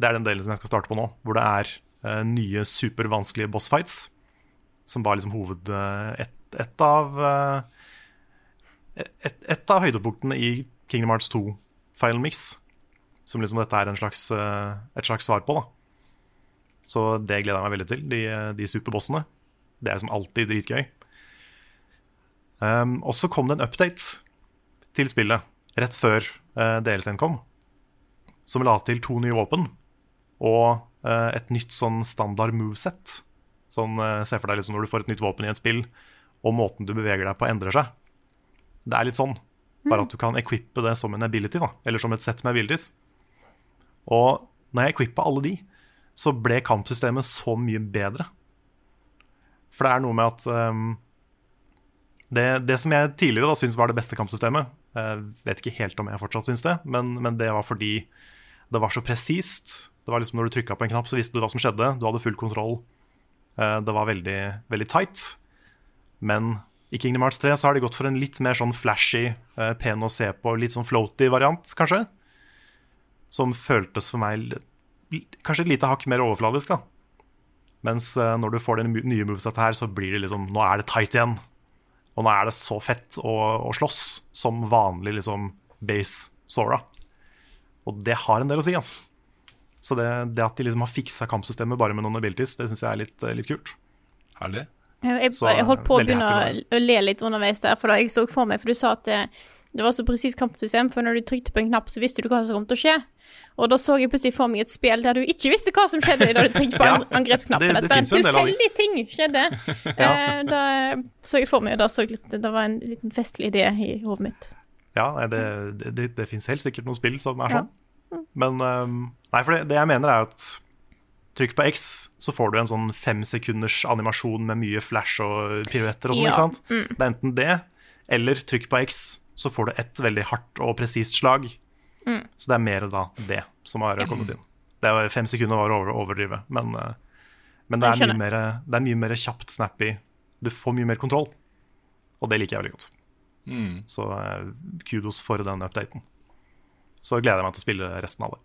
det er den delen som jeg skal starte på nå. Hvor det er uh, nye supervanskelige bossfights. Som var liksom hoved... eh, et, et av eh, et, et av høydepunktene i Kingdom Hearts 2 Final Mix. Som liksom dette er slags, eh, et slags svar på. da Så det gleder jeg meg veldig til. De, de superbossene. Det er liksom alltid dritgøy. Um, og så kom det en update til spillet rett før uh, DLC-en kom, som la til to nye våpen og uh, et nytt sånn standard moveset. Sånn, uh, Se for deg liksom når du får et nytt våpen i et spill, og måten du beveger deg på, endrer seg. Det er litt sånn. Bare at du kan equippe det som en ability, da, eller som et sett med abilities. Og når jeg equippa alle de, så ble kampsystemet så mye bedre. For det er noe med at um, det, det som jeg tidligere da syntes var det beste kampsystemet, jeg vet ikke helt om jeg fortsatt syns det, men, men det var fordi det var så presist. Det var liksom Når du trykka på en knapp, så visste du hva som skjedde. Du hadde full kontroll. Eh, Det var veldig, veldig tight. Men i Kingdom Hearts 3 så har de gått for en litt mer sånn flashy, eh, pen å se på, litt sånn floaty variant, kanskje. Som føltes for meg kanskje et lite hakk mer overfladisk, da. Mens eh, når du får det nye movesettet her, så blir det liksom Nå er det tight igjen. Og nå er det så fett å, å slåss som vanlig liksom base Sora. Og det har en del å si, altså. Så det, det at de liksom har fiksa kampsystemet bare med noen abilities, det syns jeg er litt, litt kult. Herlig. Jeg, Så, jeg holdt på å begynne å, le litt underveis der, for da jeg så for meg For du sa at det, det var så presist kampsystem, for når du trykte på en knapp, så visste du hva som kom til å skje. Og da så jeg plutselig for meg et spill der du ikke visste hva som skjedde da du trykte på Ja, angrepsknappen. det- det At bare en tilfeldig ting skjedde. eh, da så jeg for meg, og da så jeg litt, det var en liten festlig idé i hodet mitt. Ja, det, det, det, det fins helt sikkert noen spill som er Ja. Men um, Nei, for det, det jeg mener er at trykk på X, så får du en sånn fem sekunders animasjon med mye flash og piruetter og sånn, Ja, ikke sant? Det er enten det, eller trykk på X, så får du ett veldig hardt og presist slag. Så det er mer da det som har kommet inn. Det er fem sekunder var å over- overdrive, men, eh, men det, er mye mer, det er mye mer kjapt, snappy. Du får mye mer kontroll, og det liker jeg veldig godt. Så eh, kudos for den updaten. Så gleder jeg meg til å spille resten av det.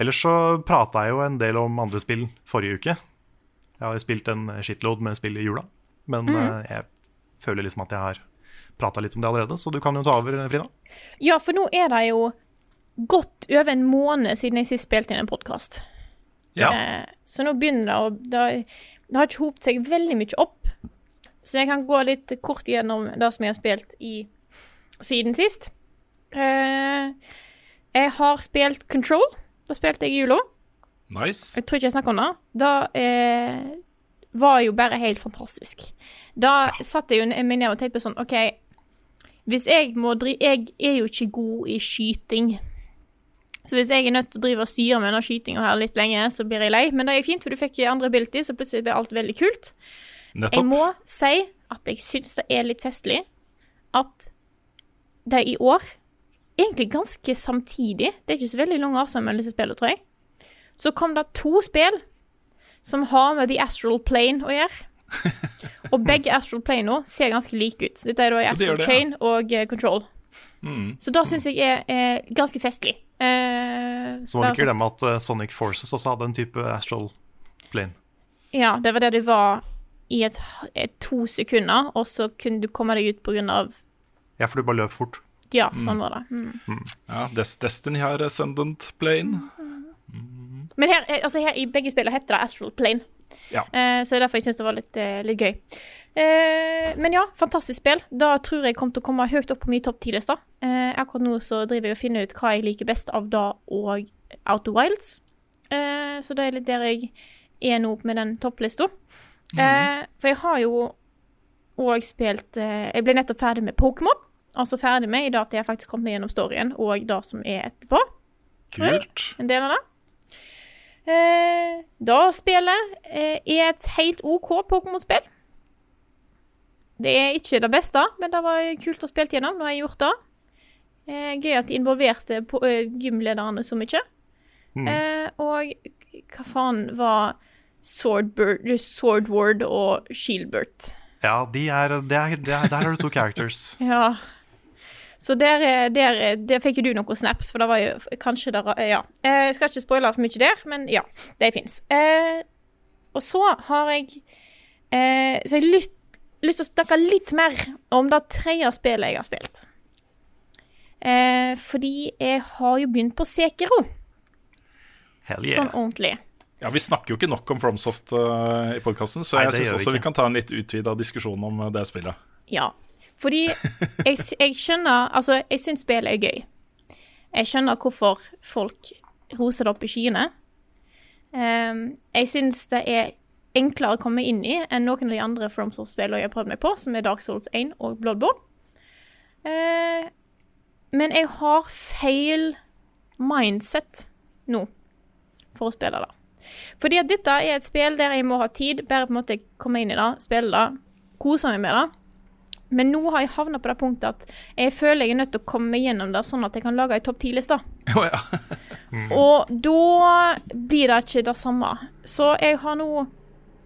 Ellers så prata jeg jo en del om andre spill forrige uke. Jeg har spilt en shitload med spill i jula, men mm. jeg føler liksom at jeg har prata litt om det allerede, så du kan jo ta over, Frida. Ja, for nå er det jo godt over en måned siden jeg sist spilte inn en podkast. Ja. Eh, så nå begynner det å Det, det har ikke hopet seg veldig mye opp. Så jeg kan gå litt kort gjennom det som jeg har spilt i siden sist. Eh, jeg har spilt Control. Da spilte jeg i jula. Nice. Jeg tror ikke jeg snakker om det. Da eh, var jo bare helt fantastisk. Da satt jeg jo meg ned og tenkte sånn OK, hvis jeg må drive Jeg er jo ikke god i skyting. Så hvis jeg er nødt til å drive og styre med denne skytinga her litt lenge, så blir jeg lei. Men det er fint, for du fikk andre ability, så plutselig blir alt veldig kult. Jeg må si at jeg syns det er litt festlig at det i år, egentlig ganske samtidig, det er ikke så veldig lang avstand mellom disse spillene, tror jeg, så kom det to spill som har med The Astral Plane å gjøre. Og begge Astral Plane nå ser ganske like ut. Dette er da i Astral det, ja. Chain og uh, Control. Mm. Så da syns jeg er, er ganske festlig. Uh, Så må vi ikke glemme at uh, Sonic Forces også hadde en type astral plane. Ja, det var det det var i et, et to sekunder, og så kunne du komme deg ut av Ja, for du bare løp fort. Ja, sånn var det. Mm. Ja, Destiny har Ascendant Plane. Men her, eh, altså her i begge spillene heter det Astral Plane. Ja. Uh, så det er derfor jeg syns det var litt, uh, litt gøy. Uh, men ja, fantastisk spill. Da tror jeg kommer til å komme høyt opp på min topp ti-liste. Eh, akkurat nå så driver jeg og finner ut hva jeg liker best av da og Outer Wilds. Eh, så det er litt der jeg er nå med den topplista. Mm. for jeg har jo òg spilt eh, Jeg ble nettopp ferdig med Pokémon. Altså ferdig med i det at jeg faktisk kom meg gjennom storyen og det som er etterpå Kult. en del av det. Eh, da spillet eh, er et helt OK Pokémon-spill. Det er ikke det beste, men det var kult å spille gjennom. Nå har jeg gjort det. Eh, gøy at de involverte på, eh, gymlederne så mye. Eh, og hva faen var Swordbird, Swordward og Shieldbert? Ja, de er, det er, de er, der har du to characters. Ja. Så der, er- der, er- der fikk jo du noen snaps, for det var jo kanskje der Ja. Eh, Jeg skal ikke spoile for mye der, men ja, de fins. Eh, og så har jeg eh, Så jeg har lyst, lyst til å snakke litt mer om det tredje spillet jeg har spilt. Eh, fordi jeg har jo begynt på Sekiro, Hell yeah. sånn ordentlig. Ja, Vi snakker jo ikke nok om Fromsoft uh, i podkasten, så Nei, jeg syns også vi vi kan ta en litt utvida diskusjon om eh, det spillet. Ja. Fordi jeg, jeg skjønner Altså, jeg syns spill er gøy. Jeg skjønner hvorfor folk roser det opp i skyene. Um, jeg syns det er enklere å komme inn i enn noen av de andre FromSoft-spillene jeg har prøvd meg på, som er Dark Souls 1 og Bloodborne. Uh, men jeg har feil mindset nå for å spille det. Fordi at dette er et spill der jeg må ha tid, bare på en måte komme inn i det, spille det, kose meg med det. Men nå har jeg havna på det punktet at jeg føler jeg er nødt til å komme meg gjennom det, sånn at jeg kan lage ei topp ti-liste. Oh, ja. Og da blir det ikke det samme. Så jeg har nå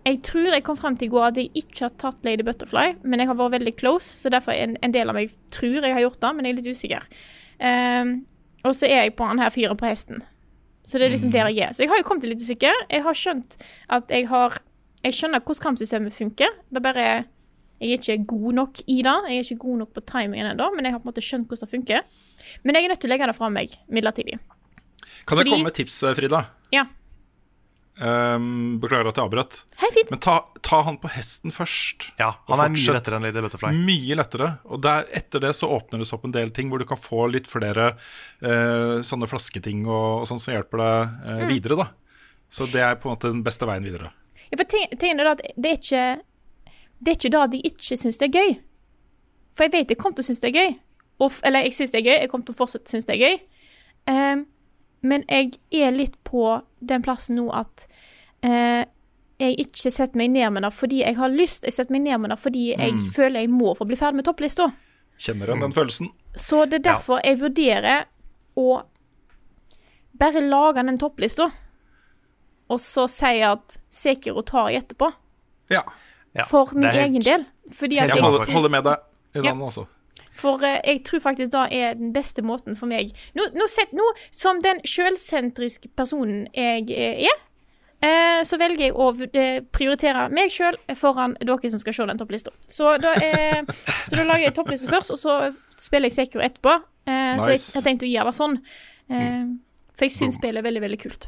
Jeg tror jeg kom frem til i går at jeg ikke har tatt Lady Butterfly, men jeg har vært veldig close, så derfor er en, en del av meg tror jeg har gjort det, men jeg er litt usikker. Um, og så er jeg på han her fyren på hesten. Så det er liksom der jeg er. Så jeg har jo kommet litt usikker. Jeg har skjønt at jeg har Jeg skjønner hvordan kampsystemet funker. Det er bare Jeg er ikke god nok i det. Jeg er ikke god nok på timingen ennå, men jeg har på en måte skjønt hvordan det funker. Men jeg er nødt til å legge det fra meg midlertidig. Kan jeg Fordi- komme med tips, eh, Frida? Ja. Um, beklager at jeg avbrøt. Hei, fint. Men ta, ta han på hesten først. Ja, han er mye lettere enn Lady Butterfly. Mye lettere. Og der, etter det så åpner det seg opp en del ting hvor du kan få litt flere uh, sånne flasketing og, og sånn som hjelper deg Mm. eh, videre, da. Så det er på en måte den beste veien videre. Ja, for ting, ting er at det er ikke Det er ikke da at jeg ikke syns det er gøy. For jeg vet jeg kommer til å synes det er gøy. Og, eller jeg syns det er gøy, jeg kommer til å fortsette å synes det er gøy. Um, men jeg er litt på den plassen nå at uh, jeg ikke setter meg ned med det fordi jeg har lyst. Jeg setter meg ned med det fordi jeg føler jeg må få bli ferdig med topplista. Kjenner han den følelsen. Så det er derfor jeg vurderer å bare lage den topplista, og så si at Sekiro tar jeg etterpå. Ja. Ja, For min helt- egen del. Fordi at Jeg jeg, holder, holder med deg Ja. den, altså. For uh, jeg tror faktisk da er den beste måten for meg Nå, nå, sett, nå som den sjølsentriske personen jeg uh, er, uh, så velger jeg å prioritere meg sjøl foran dere som skal se den topplista. Så så da lager jeg topplista først, og så spiller jeg Sekiro etterpå. Nice. Så jeg har tenkt å gjøre det sånn. Eh, For jeg syns spillet er veldig, veldig kult.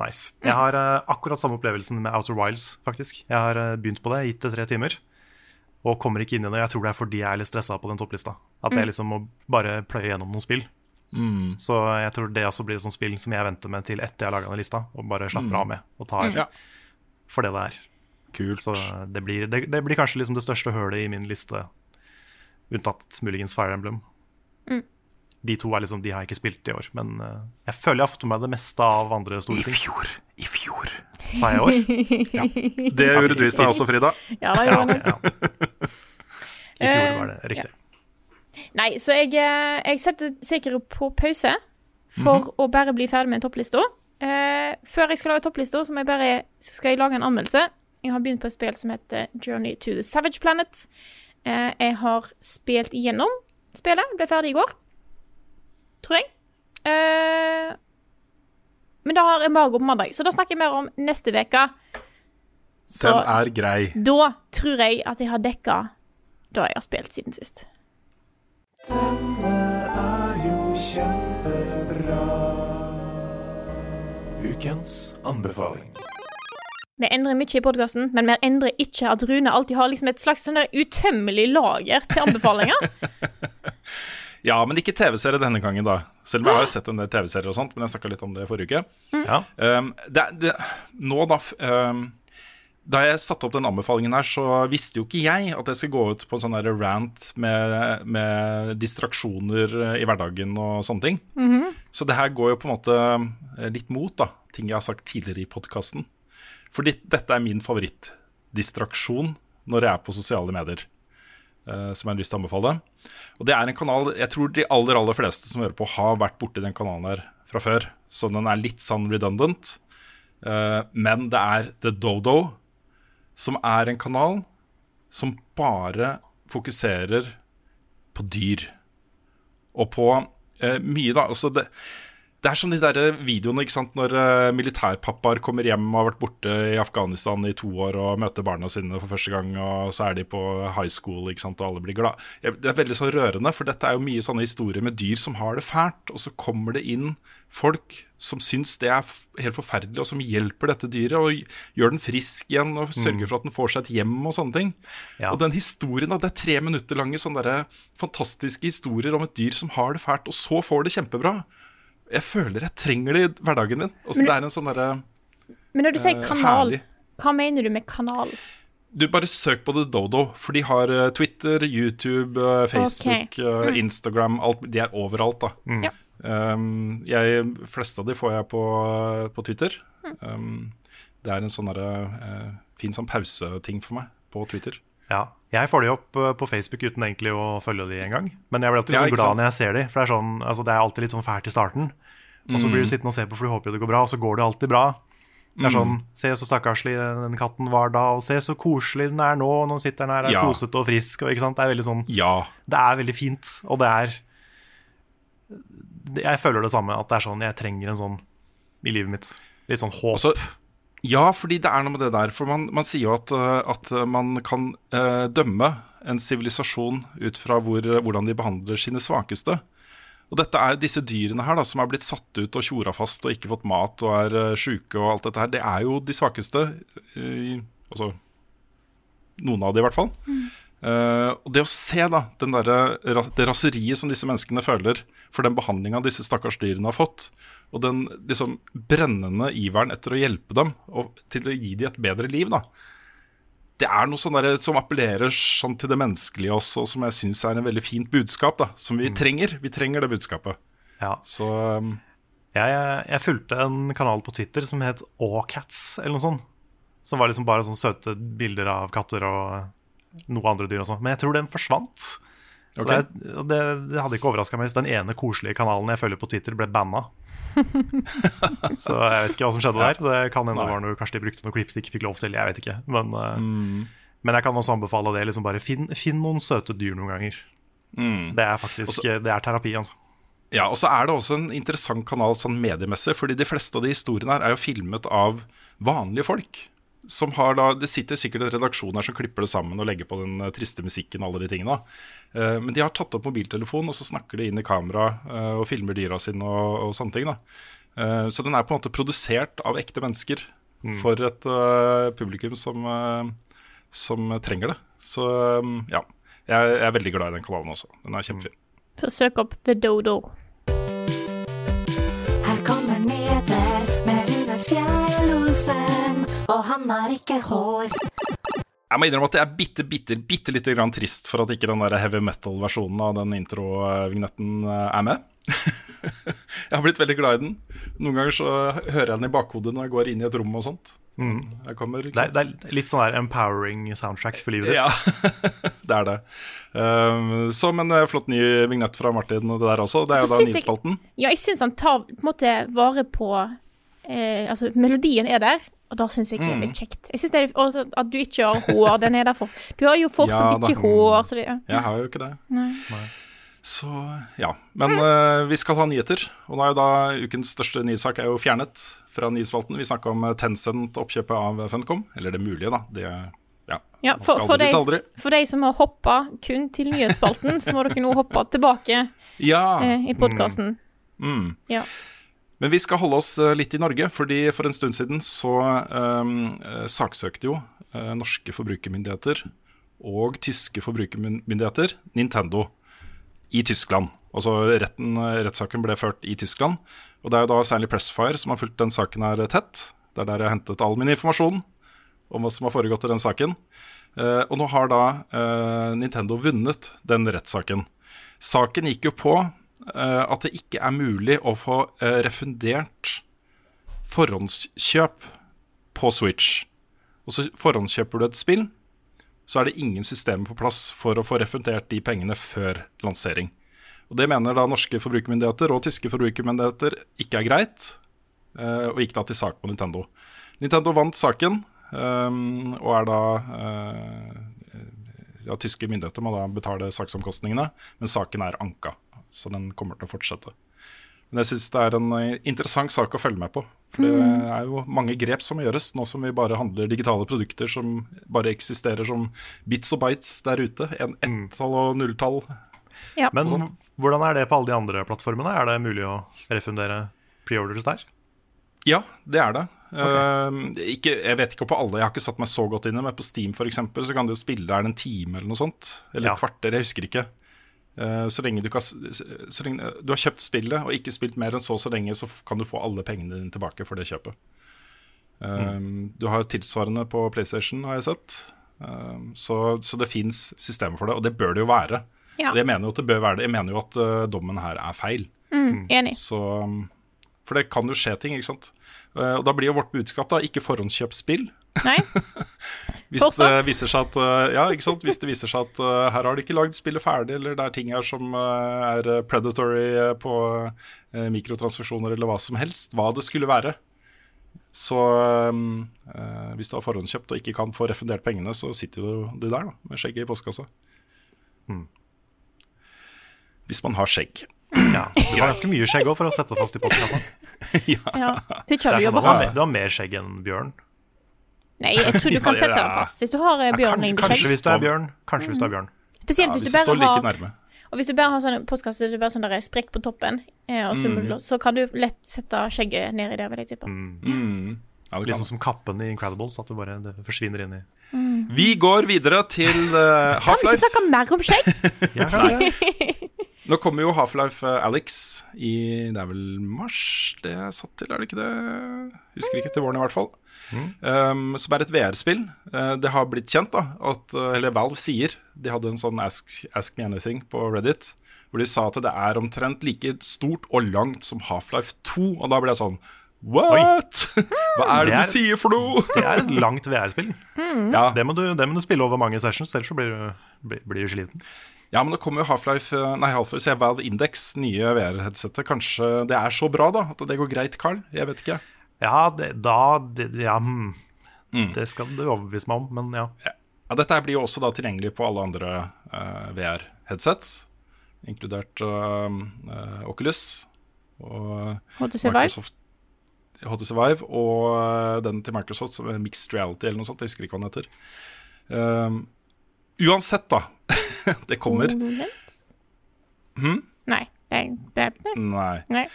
Nice. Jeg har uh, akkurat samme opplevelsen med Outer Wilds, faktisk. Jeg har uh, begynt på det, gitt det tre timer, og kommer ikke inn i det. Jeg tror det er fordi jeg er litt stressa på den topplista. At jeg liksom må bare pløye gjennom noen spill. Så jeg tror det også blir et sånt spill som jeg venter med til etter jeg har laga den lista, og bare slapper av med og tar Ja. for det det er. Kult. Så det blir, det, det blir kanskje liksom det største hølet i min liste, unntatt muligens Fire Emblem. De to er liksom, de har jeg ikke spilt i år, men eh, jeg føler jeg har fått med meg det meste av andre store ting. I fjor. I fjor. Sa jeg i år? Det gjorde du i stad også, Frida. Ja, det gjorde jeg. ja. I fjor var det riktig. Nei, så jeg, eh, jeg setter Sekiro på pause for å bare bli ferdig med topplista. Uh, før jeg skal lage topplista, så må jeg bare, så skal jeg lage en anmeldelse. Jeg har begynt på et spill som heter Journey to the Savage Planet. Uh, jeg har spilt igjennom spillet. Ble ferdig i går, tror jeg. Uh, men da har embargo på mandag, så da snakker jeg mer om neste uke. Så Den er grei. da tror jeg at jeg har dekka det jeg har spilt siden sist. Denne er jo kjempebra. Ukens anbefaling. Vi endrer mye i podkasten, men vi endrer ikke at Rune alltid har liksom et slags sånn der utømmelig lager til anbefalinger. Ja, men ikke TV-serie denne gangen, da. Selv om jeg har jo sett en del TV-serier og sånt, men jeg snakka litt om det forrige uke. Ja. Um, det, det, nå da f- um, Da jeg satte opp den anbefalingen her, så visste jo ikke jeg at jeg skal gå ut på en sånn rant med, med distraksjoner eh, i hverdagen og sånne ting. Så det her går jo på en måte eh, litt mot da, ting jeg har sagt tidligere i podkasten. Fordi dette er min favorittdistraksjon når jeg er på sosiale medier. Eh, som jeg har lyst til å anbefale. Og det er en kanal jeg tror de aller aller fleste som hører på, har vært borti den kanalen her fra før. Så den er litt sånn redundant. Eh, men det er The Dodo, som er en kanal som bare fokuserer på dyr. Og på eh, mye, da. Altså det, det er som de der videoene ikke sant, når uh, militærpappaer kommer hjem og har vært borte i Afghanistan i to år og møter barna sine for første gang, og så er de på high school ikke sant, og alle blir glad. Det er veldig sånn rørende, for dette er jo mye sånne historier med dyr som har det fælt. Og så kommer det inn folk som syns det er helt forferdelig, og som hjelper dette dyret og gjør den frisk igjen og sørger for at den får seg et hjem og sånne ting. Ja. Og den historien, da, det er tre minutter lange sånne der fantastiske historier om et dyr som har det fælt, og så får det kjempebra. Jeg føler jeg trenger det i hverdagen min. Også, Men- det er en sånn derre Men når du sier Eh, kanal, herlig. hva mener du med kanal? Du bare søk på The Dodo, for de har eh, Twitter, YouTube, eh, Facebook, eh, Instagram alt, De er overalt, da. Ja. Um, jeg, fleste av de får jeg på, på Twitter. Um, det er en sånn derre eh, fin sånn pauseting for meg på Twitter. Ja. Jeg får de opp eh, på Facebook uten egentlig å følge de engang. Men jeg blir alltid Ja, sånn glad sant? når jeg ser de, for det er, sånn, altså, det er alltid litt sånn fælt i starten. Og så blir Mm. du sittende og se på, for du håper jo det går bra, og så går det alltid bra. Det er Mm. sånn, Se så stakkarslig den katten var da, og se så koselig den er nå. og Nå sitter den her, er Ja. kosete og frisk. Og, ikke sant? Det er veldig sånn Ja. Det er veldig fint, og det er Jeg føler det samme, at det er sånn jeg trenger en sånn i livet mitt. Litt sånn håp. Altså, ja, fordi det er noe med det der. For man, man sier jo at, uh, at uh, man kan uh, dømme en sivilisasjon ut fra hvor, hvordan de behandler sine svakeste. Og dette er disse dyrene her da, som er blitt satt ut og tjora fast og ikke fått mat og er uh, sjuke og alt dette her. Det er jo de svakeste. Uh, altså noen av de i hvert fall. Eh, og det å se da den derre det raseriet som disse menneskene føler for den behandlinga disse stakkars dyrene har fått, og den liksom brennende iveren etter å hjelpe dem og til å gi dem et bedre liv, da. Det er noe sånn der, som appellerer sånn til det menneskelige også, og som jeg syns er en veldig fint budskap, da, som vi trenger. Vi trenger det budskapet. Ja. Så um, Jeg, jeg, jeg fulgte en kanal på Twitter som het Awcats, eller noe sånt. Som var liksom bare sånne søte bilder av katter og noe andre dyr og sånn. Men jeg tror den forsvant. Okay. Det, det, det hadde ikke overraska meg hvis den ene koselige kanalen jeg følger på Twitter, ble banna. Så jeg vet ikke hva som skjedde der. Det kan hende det var noe, kanskje de brukte noe klipp de ikke fikk lov til. Jeg vet ikke. Men, mm. men jeg kan også anbefale det. Liksom bare finn, finn noen søte dyr noen ganger. Det er faktisk det er terapi, altså. Ja, og så er det også en interessant kanal sånn mediemessig, fordi de fleste av de historiene her er jo filmet av vanlige folk. Som har da, Det sitter sikkert en redaksjon her som klipper det sammen og legger på den eh, triste musikken og alle de tingene. Eh, men de har tatt opp mobiltelefonen, og så snakker de inn i kamera eh, og filmer dyra sine og, og sånne ting. da. Eh, så den er på en måte produsert av ekte mennesker for et publikum som, som trenger det. Så um, ja, jeg, jeg er veldig glad i den kanalen også. Den er kjempefin. Så søk opp The Dodo. Han har ikke hår. Jeg må innrømme at jeg er bitte, bitte, bitte lite grann trist for at ikke den der heavy metal-versjonen av den intro-vignetten eh, er med. jeg har blitt veldig glad i den. Noen ganger så hører jeg den i bakhodet når jeg går inn i et rom og sånt. Jeg kommer, Det er, det er litt sånn der empowering soundtrack for livet ditt. Ja, det er det. Um, så, men eh, flott ny vignett fra Martin og det der også. Det er jo da nyspalten. jeg-. Ja, jeg syns han tar på en måte vare på eh, Altså, melodien er der, og da syns jeg det er Mm. litt kjekt. Jeg synes det er også At du ikke har hår, den er der for Du har jo fortsatt Ja, ikke hår, så det ja. Jeg har jo ikke det. Nei. Så ja. Men uh, vi skal ha nyheter. Og da er jo da ukens største nyhetssak er jo fjernet fra nyhetsspalten. Vi snakka om eh, Tencent oppkjøpet av Funcom. Eller det mulige, da. Det, ja. Ja, for, for, de, for de, som har hoppa kun til nyhetsspalten, så må dere nå hoppe tilbake Ja. eh, i podkasten. Mm. Ja. Men vi skal holde oss eh, litt i Norge, fordi for en stund siden så um, saksøkte jo eh, norske forbrukermyndigheter og tyske forbrukermyndigheter Nintendo i Tyskland. Altså retten, rettssaken ble ført i Tyskland. Og det er jo da Stanley Pressfire som har fulgt den saken her tett. Det er der jeg har hentet all min informasjon om hva som har foregått i den saken. Eh, og nå har da eh, Nintendo vunnet den rettssaken. Saken gikk jo på at det ikke er mulig å få eh, refundert forhåndskjøp på Switch. Og så forhåndskjøper du et spill, så er det ingen systemer på plass for å få refundert de pengene før lansering. Og Det mener da norske forbrukermyndigheter og tyske forbrukermyndigheter ikke er greit, eh, og gikk da til sak på Nintendo. Nintendo vant saken, eh, og er da eh, ja, Tyske myndigheter må da betale saksomkostningene, men saken er anka. Så den kommer til å fortsette. Men jeg syns det er en eh, interessant sak å følge med på. For det er jo mange grep som må gjøres, nå som vi bare handler digitale produkter som bare eksisterer som bits og bites der ute. En ett-tall og nulltall. Ja. Men hvordan er det på alle de andre plattformene? Er det mulig å refundere preorders der? Ja, det er det. Eh, ikke, jeg vet ikke på alle, jeg har ikke satt meg så godt inn i det, men på Steam for eksempel, så kan du jo spille der en time eller noe sånt. Eller Ja. et kvarter, jeg husker ikke. Eh, så lenge du kan, så lenge du har kjøpt spillet og ikke spilt mer enn så så lenge, så kan du få alle pengene dine tilbake for det kjøpet. Mm. Du har tilsvarende på PlayStation, har jeg sett. Eh, så, så det fins systemer for det, og det bør det jo være. Ja. Og Jeg mener jo at det bør være det. Jeg mener jo at eh, dommen her er feil. Mm, enig. Så, for det kan jo skje ting, ikke sant. Eh, og da blir jo vårt budskap da ikke forhåndskjøpt spill. Nei? Hvis det viser seg at eh, Ja, ikke sant. Hvis det viser seg at uh, her har de ikke lagd spillet ferdig, eller det er ting her som uh, er predatory på uh, mikrotransaksjoner eller hva som helst, hva det skulle være. Så eh, hvis du har forhåndskjøpt og ikke kan få refundert pengene, så sitter jo du der da, med skjegget i postkassa. Hvis man har skjegg. Ja, Du har ganske mye skjegg òg for å sette det fast i postkassa. Ja. ja. Det er sånn du, har, du har mer skjegg enn Bjørn. Nei, jeg tror du kan sette den fast. Hvis du har eh, kan, bjørnlengdeskjegg. kanskje hvis du er Bjørn. Kanskje hvis du er Bjørn. Spesielt Ja, hvis, du bare like har. Og hvis du bare har sånn postkasse, det er bare sånn der sprekk på toppen, eh, og så, Mm. så kan du lett sette skjegget ned i det, vil jeg tippe. Mm. Ja, Litt sånn som kappen i Incredibles, at det bare det forsvinner inn i Vi går videre til uh, Kan vi ikke Half-Life. snakke mer om skjegg? Ja, ja. Nå kommer jo Half-Life eh, Alex i Det er vel mars det er satt til, er det ikke det? Husker ikke til våren, i hvert fall. Um, som er et VR-spill. Uh, det har blitt kjent, da, at, uh, eller Valve sier De hadde en sånn ask, ask Me Anything på Reddit, hvor de sa at det er omtrent like stort og langt som Half-Life 2. Og da ble jeg sånn What?! Hva er det, Det er- du sier for noe?! Det er et langt VR-spill. Ja. Det, må du- det må du spille over mange sessions, ellers så blir du, blir, blir du sliten. Ja, men det kommer jo Half-Life eh, Nei, Half-Life, jeg, Valve Index, nye VR-headsetet. Kanskje det er så bra, da? At det går greit, Carl? Jeg vet ikke. Ja, det, da det, Ja, hmm. det skal du overbevise meg om, men ja. Ja, dette blir jo også da tilgjengelig på alle andre uh, VR-headsets, inkludert uh, uh, Oculus og HTC Vive. HTC Vive og eh, den til Microsoft som er Mixed Reality eller noe sånt. Jeg husker ikke hva den heter. Um, uansett, da. det kommer. HoloLens? Hm? Nei. Det, det, det. Nei. Nei.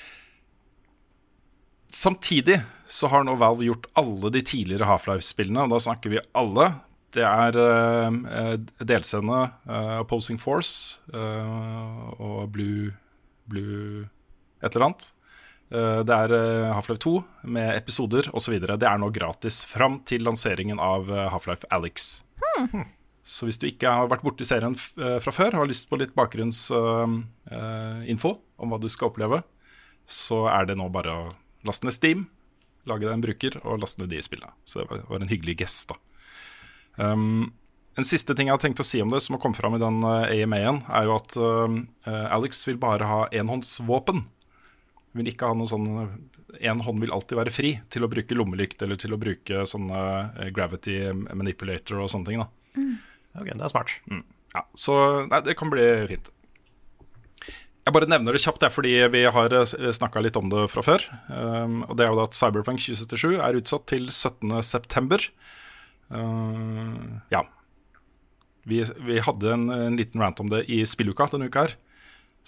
Samtidig så har nå Valve gjort alle de tidligere Half-Life-spillene, og da snakker vi alle. Det er uh, delscene, uh, Opposing Force uh, og Blue, Blue et eller annet. Det er Half-Life 2 med episoder osv. Det er nå gratis fram til lanseringen av Half-Life Alex. Så hvis du ikke har vært borti serien eh, fra før, har lyst på litt bakgrunnsinfo om hva du skal oppleve, så er det nå bare å laste ned Steam, lage deg en bruker og laste ned de spillene. Så det var, en hyggelig gest, da. Um, en siste ting jeg har tenkt å si om det, som har kommet fram i den AMA-en, er jo at uh, Alex vil bare ha enhåndsvåpen. Vil ikke ha noe sånn En hånd vil alltid være fri til å bruke lommelykt eller til å bruke sånne gravity manipulator og sånne ting. da Ok, det er smart. Mm. Ja, så nei, det kan bli fint. Jeg bare nevner det kjapt, fordi vi har snakka litt om det fra før. Um, og det er jo da at Cyberpunk 2077 er utsatt til 17.9. Uh, ja. Vi, vi hadde en, en liten rant om det i spilluka denne uka her.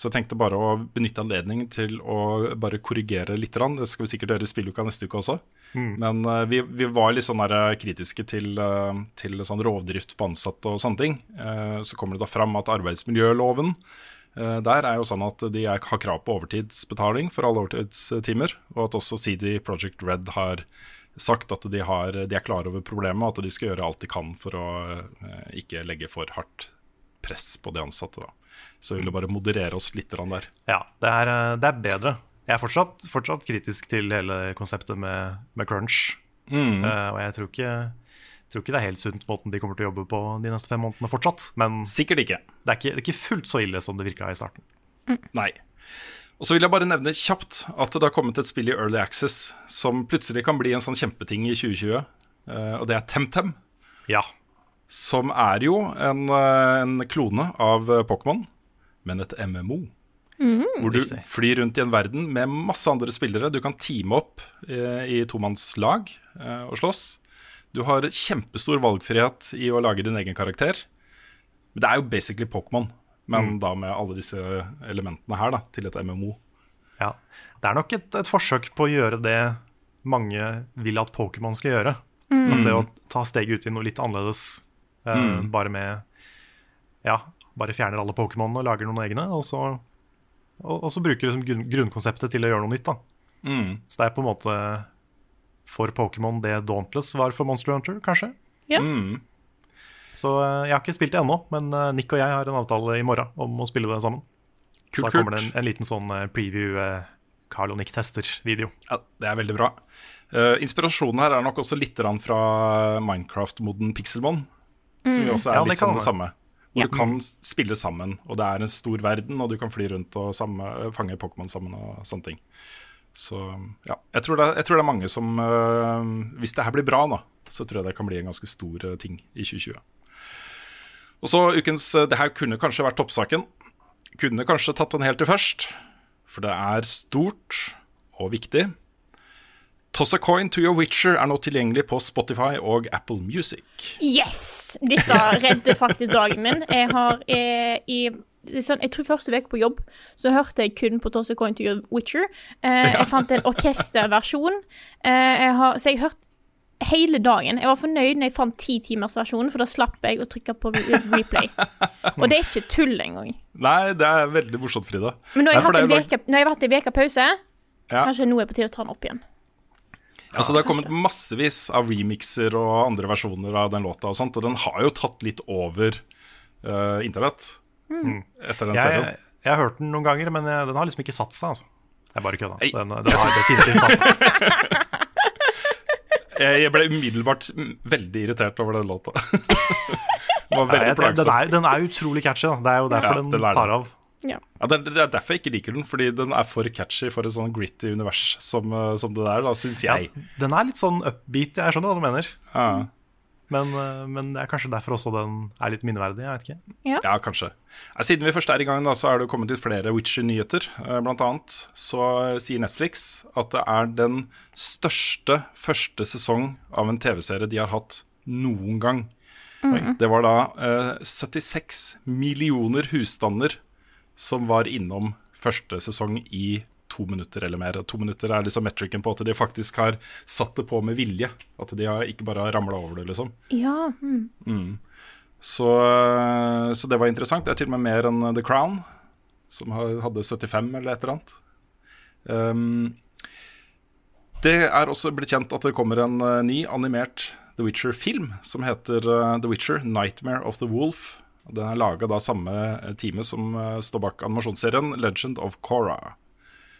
Så jeg tenkte bare å benytte anledningen til å bare korrigere litt. Det skal vi sikkert gjøre i spilluka neste uke også. Mm. Men uh, vi, vi var litt sånn der, uh, kritiske til, uh, til sånn rovdrift på ansatte og sånne ting. Uh, så kommer det da fram at arbeidsmiljøloven der er jo sånn at de er, har krav på overtidsbetaling for alle overtidstimer. Og at også CD Project Red har sagt at de, har, de er klar over problemet, og at de skal gjøre alt de kan for å ikke legge for hardt press på de ansatte. da. Så vi vil bare moderere oss litt der. Ja, det er, eh, det er bedre. Jeg er fortsatt, fortsatt kritisk til hele konseptet med, med crunch. Mm. Uh, og jeg tror ikke, tror ikke det er helt sunt måten de kommer til å jobbe på de neste fem månedene fortsatt. Men Sikkert ikke. det er ikke, det er ikke fullt så ille som det virka i starten. Nei. Og så vil jeg bare nevne kjapt at det har kommet et spill i Early Access som plutselig kan bli en sånn kjempeting i 2020, eh, og det er Temtem. Ja. Som er jo en, eh, en klone av eh, Pokémon, men et MMO. Hvor du Riktig. flyr rundt i en verden med masse andre spillere. Du kan teame opp eh, i tomannslag eh, og slåss. Du har kjempestor valgfrihet i å lage din egen karakter. Men det er jo basically Pokémon, men da med alle disse elementene her da, til et MMO. ja. Det er nok et, et forsøk på å gjøre det mange vil at Pokémon skal gjøre. Altså det å ta steget ut i noe litt annerledes. Eh, Bare med Ja, bare fjerner alle Pokémonene og lager noen egne. Og så, og, og så bruker liksom grunn, grunnkonseptet til å gjøre noe nytt. da Mm. Så det er på en måte for Pokémon det Dauntless var for Monster Hunter, kanskje. Ja. Mm. Så eh, jeg har ikke spilt det ennå, men eh, Nick og jeg har en avtale i morgen om å spille det sammen. Kult, så da kommer det en, en liten sånn preview Carl og Nick tester-video. Ja, det er veldig bra. Uh, inspirasjonen her er nok også litt fra Minecraft-moden Pixelmon. Som jo også er Ja, litt sånn det samme. Hvor Ja. du kan spille sammen, og det er en stor verden, og du kan fly rundt og samme, fange Pokémon sammen og sånne ting. Så ja, jeg tror det jeg tror det er mange som øh, Hvis det her blir bra, da, så tror jeg det kan bli en ganske stor øh, ting i 2020. Og så ukens eh, Det her kunne kanskje vært toppsaken. Kunne kanskje tatt den helt til først, for det er stort og viktig. Toss a coin to your Witcher er nå tilgjengelig på Spotify og Apple Music. Yes! Dette redder faktisk dagen min. Jeg har eh, i sånn, Jeg tror første uke på jobb så hørte jeg kun på Toss a Coin to Your Witcher. Eh, Jeg fant en orkesterversjon. Eh, jeg har, så jeg hørte hele dagen. Jeg var fornøyd når jeg fant titimersversjonen, for da slapp jeg å trykke på replay. Og det er ikke tull engang. Nei, det er veldig morsomt, Frida. Men nå har jeg hatt en er jo- har hatt en veke pause. Ja. Kanskje nå er på tide å ta den opp igjen. Altså, det har kommet massevis av remixer og andre versjoner av den låta, og sånt, og den har jo tatt litt over uh, internett Mm. etter den Jeg, serien. jeg, har hørt den noen ganger, men jeg, den har liksom ikke satt seg. Altså. Jeg bare kødda. Den, den har definitivt satt seg. Jeg, ble umiddelbart mm, veldig irritert over den låta. Den var Nei, veldig jeg- Den er, den er utrolig catchy. Da. Det er jo derfor Ja, den, den tar av. Ja. Ja, det, er, det er derfor jeg ikke liker den, fordi den er for catchy for et sånn gritty univers som, eh, som det der, da, syns Ja, den er litt sånn upbeat, jeg skjønner hva du mener. Ja. Men, eh, men det er kanskje derfor også den er litt minneverdig. Jeg vet ikke. Ja, kanskje. Ja, siden vi først er i gang, da, så er det jo kommet litt flere Witcher-nyheter. Eh, Blant annet så sier Netflix at det er den største første sesong av en TV-serie de har hatt noen gang. Mhm. Det var da eh, 76 millioner husstander som var innom første sesong i to minutter eller mer. To minutter er liksom metricen på at de faktisk har satt det på med vilje. At de har ikke bare har ramla over det, liksom. Ja. Mm. Mm. Så, så det var interessant. Det er til og med mer enn The Crown, som hadde 75 eller et eller annet. Um, det er også blitt kjent at det kommer en eh, ny animert The Witcher-film som heter eh, The Witcher Nightmare of the Wolf. Den er laga av samme teamet som eh, står bak animasjonsserien Legend of Korra.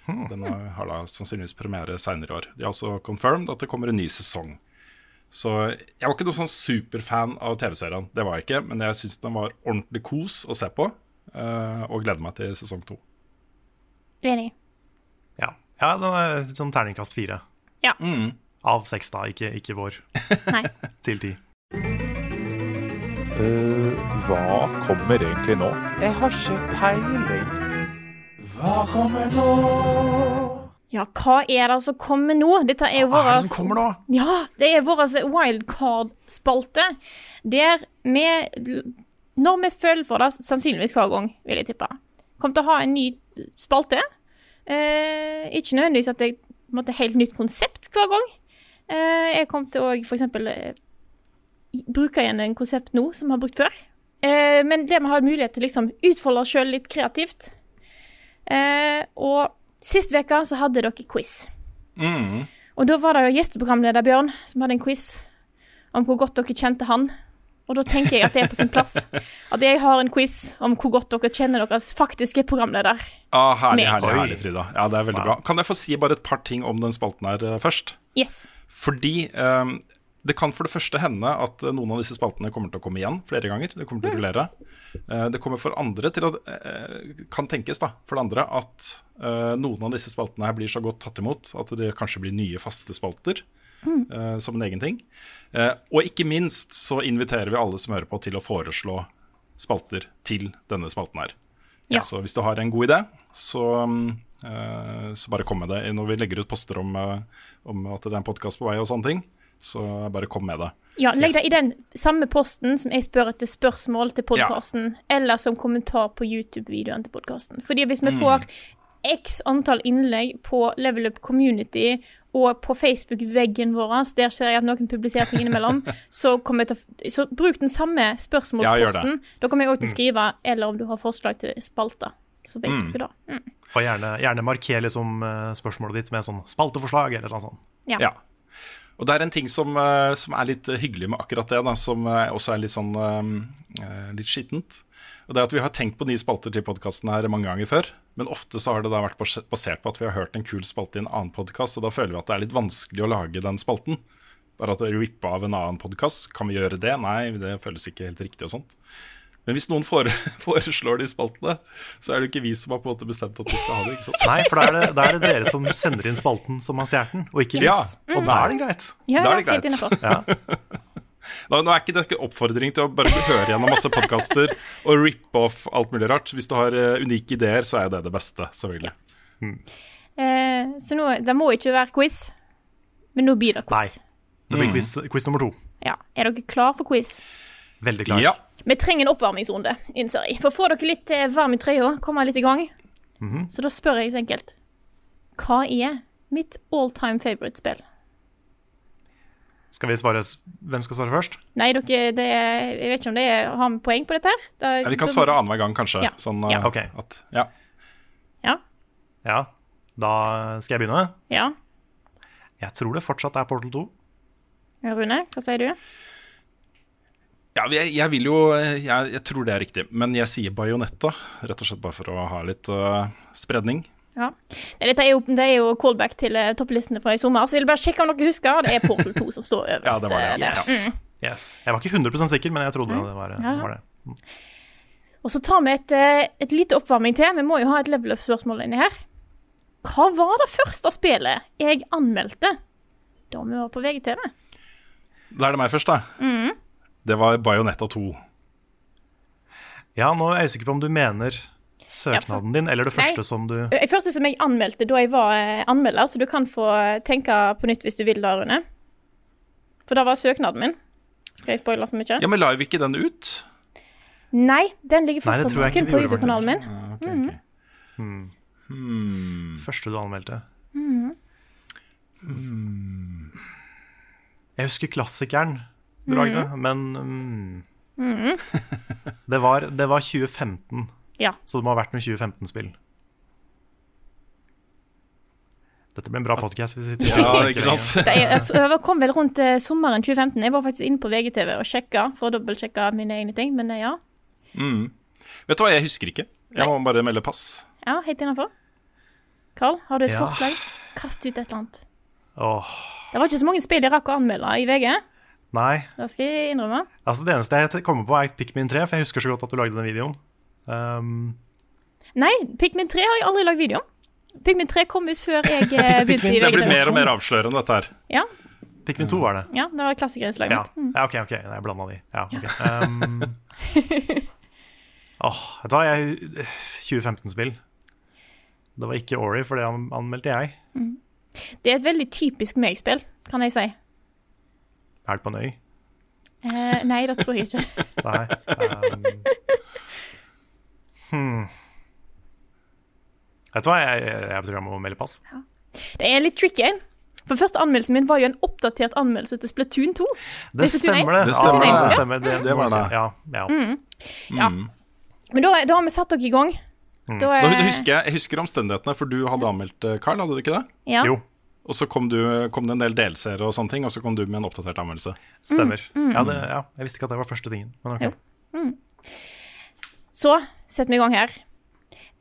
Den har, har da sannsynligvis premiere seinere i år. De har også confirmed at det kommer en ny sesong. Så jeg var ikke noen sånn superfan av TV-serien, det var jeg ikke. Men jeg syns den var ordentlig kos å se på, eh, og gleder meg til sesong to. Enig. Ja, ja den er sånn terningkast fire. Ja. Av seks, da, ikke, ikke vår. Nei. Til ti. Eh, hva kommer egentlig nå? Jeg har ikke peiling. Hva kommer nå? Ja, hva er det som kommer nå? Dette er jo Hva er det som kommer nå? Ja, det er vår wildcard-spalte. Der vi, når vi føler for det, sannsynligvis hver gang, vil jeg tippe, kommer til å ha en ny spalte. Uh, ikke nødvendigvis at det er et helt nytt konsept hver gang. Uh, jeg kommer til å for eksempel eh, bruke igjen en konsept nå som vi har brukt før. Eh, men det vi har mulighet til å liksom utfolde oss sjøl litt kreativt. Eh, og sist uke så hadde dere quiz. Mm. Og da var det jo gjesteprogramleder Bjørn som hadde en quiz om hvor godt dere kjente han. Og da tenker jeg at det er på sin plass at jeg har en quiz om hvor godt dere kjenner deres faktiske programleder. Ah, herlig, herlig, herlig, Frida. Ja, det er veldig bra. Kan jeg få si bare et par ting om den spalten her eh, først? Yes. Fordi eh, det kan for det første hende at eh, noen av disse spaltene kommer til å komme igjen flere ganger. Det kommer til å rullere. Eh, det kommer for andre til å eh, Kan tenkes, da, for det andre, at noen av disse spaltene her blir så godt tatt imot at det kanskje blir nye faste spalter. Mm. som en egen ting. Og ikke minst så inviterer vi alle som hører på, til å foreslå spalter til denne spalten her. Ja. Så hvis du har en god idé, så, mm, så bare kom med det. Når vi legger ut poster om, om at det er en podkast på vei og sånne ting, så bare kom med det. Ja, legg det Yes. i den samme posten som jeg spør etter spørsmål til podkasten, eller som kommentar på YouTube-videoen til podkasten. Fordi hvis vi Mm. får x antall innlegg på Level Up Community og på Facebook-veggen vår, der ser jeg at noen publiserer ting innimellom, så, jeg til, så bruk den samme Ja, spørsmålsposten. Ja, da kommer jeg òg til å Mm. skrive, eller om du har forslag til spalter. Så vet Mm. ikke det. Mm. Og gjerne, gjerne marker liksom eh, spørsmålet ditt med sånn spalteforslag eller noe sånt. Ja. Ja. Og det er en ting som, eh, som er litt eh, hyggelig med akkurat det, da, som eh, også er litt sånn litt skittent. Og det er at Vi har tenkt på nye spalter til podkasten her mange ganger før. Men ofte så har det da vært basert på at vi har hørt en kul spalte i en annen podkast, og da føler vi at det er litt vanskelig å lage den spalten. Bare at rippe av en annen podkast. Kan vi gjøre det? Nei, det føles ikke helt riktig og sånt. Men hvis noen foreslår de spaltene, så er det ikke vi som har på en måte bestemt at vi skal ha det. ikke sant? Nei, for da er, det, da er det dere som sender inn spalten som har stjålet den, og ikke yes. Ja, Og da er det greit. Ja, Da er det greit. Ja. Nå, nå er ikke dette oppfordring til å bare høre gjennom masse podkaster og rippe off alt mulig rart. Hvis du har uh, unike ideer, så er jo det det beste, selvfølgelig. Eh, så nå, det må ikke være quiz, men nå blir det quiz. Nei. Det blir quiz, quiz nummer to. Ja. Er dere klar for quiz? Veldig klar. Ja. Vi trenger en oppvarmingsrunde, innser jeg. For å få dere litt eh, varm i trøya, komme litt i gang, Mhm. så da spør jeg så enkelt Hva er mitt all time favorite-spill? Skal vi svare Hvem skal svare først? Nei, dere, det er, jeg vet ikke om det er, har vi poeng på dette her. Da, Ja, vi kan svare annenhver gang, kanskje. Ja. Sånn Ja. eh, Ok. at Ja. Ja. Ja. Da skal jeg begynne. ja. Jeg tror det fortsatt er Portal 2. Ja, Rune, hva sier du? Ja, jeg, jeg vil jo jeg, jeg tror det er riktig, men jeg sier Bajonetta. Rett og slett bare for å ha litt uh, spredning. Ja. Dette er jo, det er jo callback til uh, topplistene fra i sommer, så jeg vil bare sjekke om dere husker. Det er Portal 2 som står øverst. Ja, det var det, eh. Yes. Mm. yes. Jeg var ikke 100 sikker, men jeg trodde det var, Ja. var det. Og så tar vi et, et lite oppvarming til. Vi må jo ha et level up-spørsmål inni her. Hva var det første spillet jeg anmeldte da vi var på VGTV? Da er det meg først, da. Mm. Det var Bajonetta 2. Ja, nå er jeg usikker på om du mener søknaden din, eller det Nei. første som du Det første som jeg anmeldte da jeg var eh, anmelder, så du kan få tenke på nytt hvis du vil da, Rune. For da var søknaden min. Skal jeg spoile så mye? Ja, men la vi ikke den ut? Nei, den ligger Nei, fortsatt kun på YouTube-kanalen min. Ja, ok, Mhm. ok. hmm. Hmm. Første du anmeldte. Mhm. Jeg husker klassikeren du mm. men mm, Mhm. det, var, det var 2015, Ja. så det må ha vært noen 2015-spill. Dette blir en bra podkast. hvis vi sitter Ja, ikke sant? Er, altså, jeg kom vel rundt eh, sommeren 2015. Jeg var faktisk inne på VGTV og sjekka for å dobbeltsjekke mine egne ting, men eh, ja. Mm. Vet du hva, jeg husker ikke. Jeg må bare melde pass. Ja, helt innafor. Carl, har du et Ja. forslag? Kast ut et eller annet. Åh, Det var ikke så mange spill jeg rakk å anmelde i VG. Nei. Det skal jeg innrømme. Altså, det eneste jeg kommer på, er Pikmin 3, for jeg husker så godt at du lagde den videoen. Um, Nei, Pikmin 3 har jeg aldri lagd video om. Pikmin 3 kom ut før jeg eh, begynte i Det er blitt mer og mer avslørende, dette her. Ja, Pikmin 2 var det. ja, det var klassikerinnslaget Ja. mitt. Mm. ja, OK, ok, jeg blanda de. Ja, ok. Um, åh, da du jeg 2015-spill. Det var ikke Ori, for det anmeldte jeg. Det er et veldig typisk meg-spill, kan jeg si. Er det på en øy? Eh, nei, det tror jeg ikke. Nei. Um, hmm. Vet du hva, jeg, jeg, jeg tror jeg må melde pass. Det er litt tricky. For første anmeldelsen min var jo en oppdatert anmeldelse til Splatoon 2. Det 1. stemmer, det. Det stemmer, ja, det. det stemmer. Det, Det var det. Ja, ja. Mm. Ja. Men da, da har vi satt dere i gang. Mm. Da, Nå da husker jeg, jeg husker omstendighetene, for du hadde anmeldt eh, Carl, hadde du ikke det? Ja. Jo, Og så kom, du, kom det en del delseere og sånne ting, og så kom du med en oppdatert anmeldelse. stemmer. Mm, Ja, det, ja, jeg visste ikke at det var første tingen. Men ok. Jo. Så setter vi i gang her.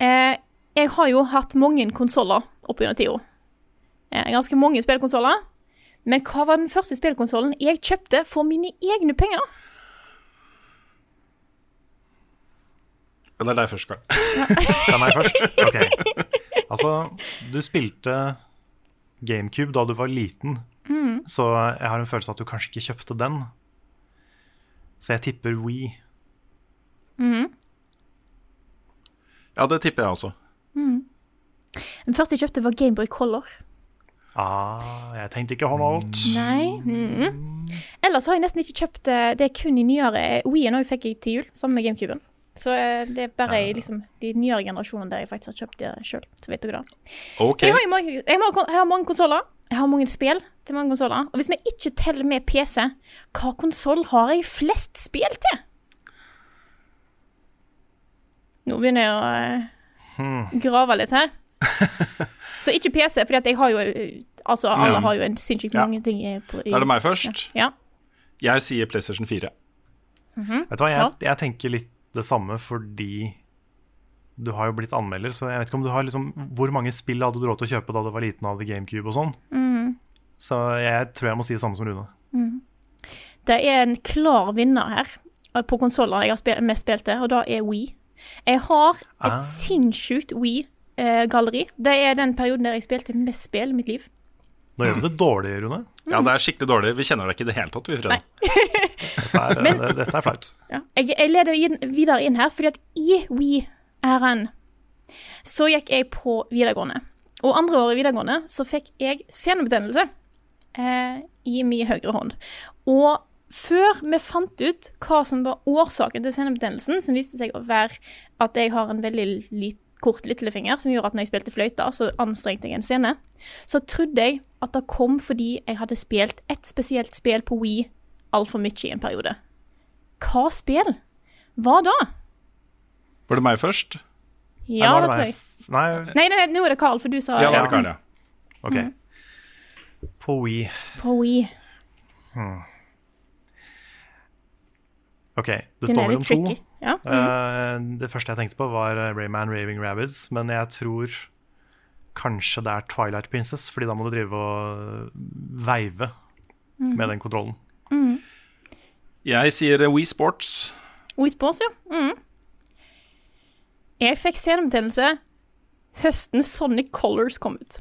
Eh, jeg har jo hatt mange konsoller opp gjennom tida. Eh, ganske mange spillkonsoller. Men hva var den første spillkonsollen jeg kjøpte for mine egne penger? Ja, Det er deg først, Carl. Det er meg først? Ok. Altså, du spilte GameCube da du var liten, Mm. så jeg har en følelse av at du kanskje ikke kjøpte den. Så jeg tipper Wii. Mm. Ja, det tipper jeg også. Den første jeg kjøpte, var Gameboy Color. Ah, jeg tenkte ikke hånda alt. Nei. -mm. Ellers har jeg nesten ikke kjøpt eh, Det kun i nyere Wien òg fikk jeg til jul, sammen med GameCuben. Så eh, det er bare i liksom, de nyere generasjonene der jeg faktisk har kjøpt det sjøl. Så vet dere det. Okay. Så jeg har, mange, jeg har, jeg har mange konsoller. Jeg har mange spill til mange konsoller. Og hvis vi ikke teller med PC, hva konsoll har jeg flest spill til? Nå begynner jeg å eh, grave litt her. Så ikke PC, fordi jeg har jo eh, Altså, alle har jo en sinnssykt Ja. mange ting i, på, i er det meg først. Ja. Jeg sier PlayStation 4. Vet du hva, jeg, jeg tenker litt det samme fordi du har jo blitt anmelder, så jeg vet ikke om du har liksom Hvor mange spill hadde du råd til å kjøpe da du var liten og hadde GameCube og sånn? Mm. Så jeg tror jeg må si det samme som Rune. Det er en klar vinner her eh, på konsollene jeg har spil mest spilt til, og da er Wii. Jeg har et Ah. sinnssykt Wii-galleri. det er den perioden der jeg spilte mest spill i mitt liv. Nå gjør vi det dårlig, Rune. Ja, det er skikkelig dårlig. Vi kjenner deg ikke i det hele tatt, vi, Freda. Dette er, Men- det, dette er flaut. Ja. Jeg, jeg leder inn, videre inn her, fordi at i We-æraen så gikk jeg på videregående. Og andre året i videregående så fikk jeg senebetennelse eh, i min høyre hånd. Og før vi fant ut hva som var årsaken til senebetennelsen, som viste seg å være at jeg har en veldig lit, kort lillefinger som gjorde at når jeg spilte fløyte, så anstrengte jeg en scene. Så trodde jeg at det kom fordi jeg hadde spilt et spesielt spill på Wii altfor mye i en periode. Hva spill? Hva da? Var det meg først? Ja, det det tror jeg. Nei, Nei, nei, nei, nå er det Carl, for du sa Ja, det er det Karl, ja. ok. Mm. På Wii. på Wii. Ok, det Den står mellom to. Ja. Mm. Eh, det første jeg tenkte på, var eh, Rayman Raving Rabbids, men jeg tror kanskje det er Twilight Princess, fordi da må du drive og veive Mm. med den kontrollen. Jeg sier We Wii Sports. Wii Sports, ja. Mm. Jeg fikk senebetennelse høsten Sonic Colors kom ut.